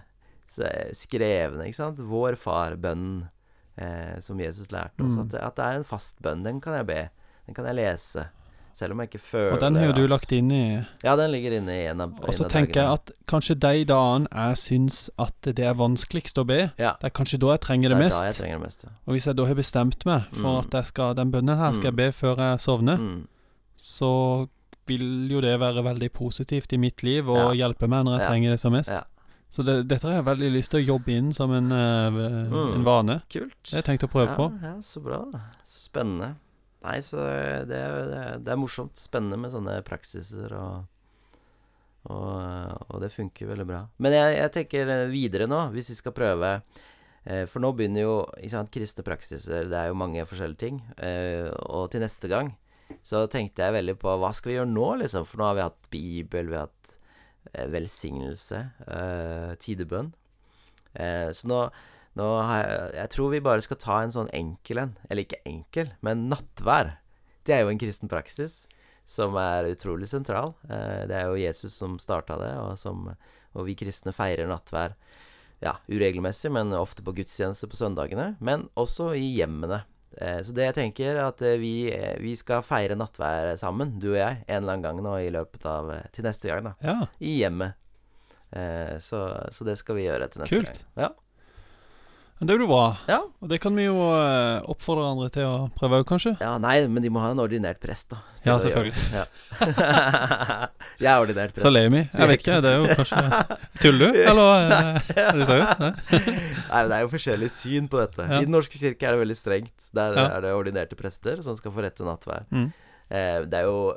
skrevne, ikke sant. Vår far-bønnen, eh, som Jesus lærte oss. Mm. At, at det er en fast bønn. Den kan jeg be. Den kan jeg lese. Selv om jeg ikke føler Og den har jo du lagt inn i Ja, den ligger inne i en av Og så tenker jeg at kanskje de dagene jeg syns at det er vanskeligst å be, Ja. det er kanskje da jeg trenger det Det mest. da jeg trenger det meste. Og hvis jeg da har bestemt meg for Mm. at skal, den bønnen her skal jeg Mm. be før jeg sovner, Mm. så vil jo det være veldig positivt i mitt liv og hjelpe meg når jeg Ja. trenger det som mest. Ja. Så det, dette har jeg veldig lyst til å jobbe inn som en, uh, Mm. en vane. Kult. Det har jeg tenkt å prøve ja, på. Ja, så bra. Spennende. Nei, så det, det, det er morsomt. Spennende med sånne praksiser og og, og det funker veldig bra. Men jeg, jeg tenker videre nå, hvis vi skal prøve eh, For nå begynner jo ikke sant, kristne praksiser, det er jo mange forskjellige ting. Eh, og til neste gang så tenkte jeg veldig på hva skal vi gjøre nå, liksom? For nå har vi hatt Bibel, vi har hatt eh, velsignelse, eh, tidebønn. Eh, så nå, nå har jeg Jeg tror vi bare skal ta en sånn enkel en. Eller ikke enkel, men nattvær. Det er jo en kristen praksis som er utrolig sentral. Eh, det er jo Jesus som starta det, og, som, og vi kristne feirer nattvær ja, uregelmessig, men ofte på gudstjeneste på søndagene. Men også i hjemmene. Eh, så det jeg tenker, er at eh, vi, vi skal feire nattvær sammen, du og jeg, en eller annen gang nå i løpet av Til neste gang, da. Ja, I hjemmet. Så, så det skal vi gjøre til neste Kult. gang. Ja. Det blir bra. Ja. Og det kan vi jo eh, oppfordre andre til å prøve òg, kanskje. ja, nei, men de må ha en ordinert prest, da. Ja, selvfølgelig. Ja. jeg er ordinert prest. Salemi. Jeg vet ikke, det er jo kanskje Tuller du, eller er du seriøs? Nei? Nei, men Det er jo forskjellig syn på dette. Ja. I Den norske kirke er det veldig strengt. Der er det ordinerte prester som skal få rett til nattvær. Mm. Eh, det er jo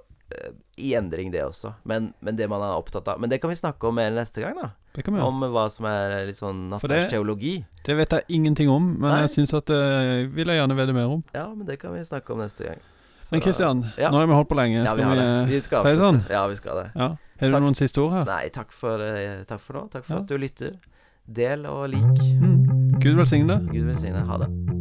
i endring, det også. Men, men det man er opptatt av Men det kan vi snakke om mer neste gang, da. Det kan vi. Om hva som er litt sånn nattverdsteologi. det- Det vet jeg ingenting om, men Nei. jeg syns at det vil jeg gjerne vite mer om. Ja, men det kan vi snakke om neste gang. Så- Men Kristian, Ja. nå har vi holdt på lenge. Ja, Skal vi vi, Vi skal si det sånn? Ja, vi skal det. Ja. Har du Takk. noen siste ord her? Nei, takk for, eh, takk for nå. Takk for Ja. at du lytter. Del og lik. Mm. Gud velsigne deg. Gud velsigne. Ha det.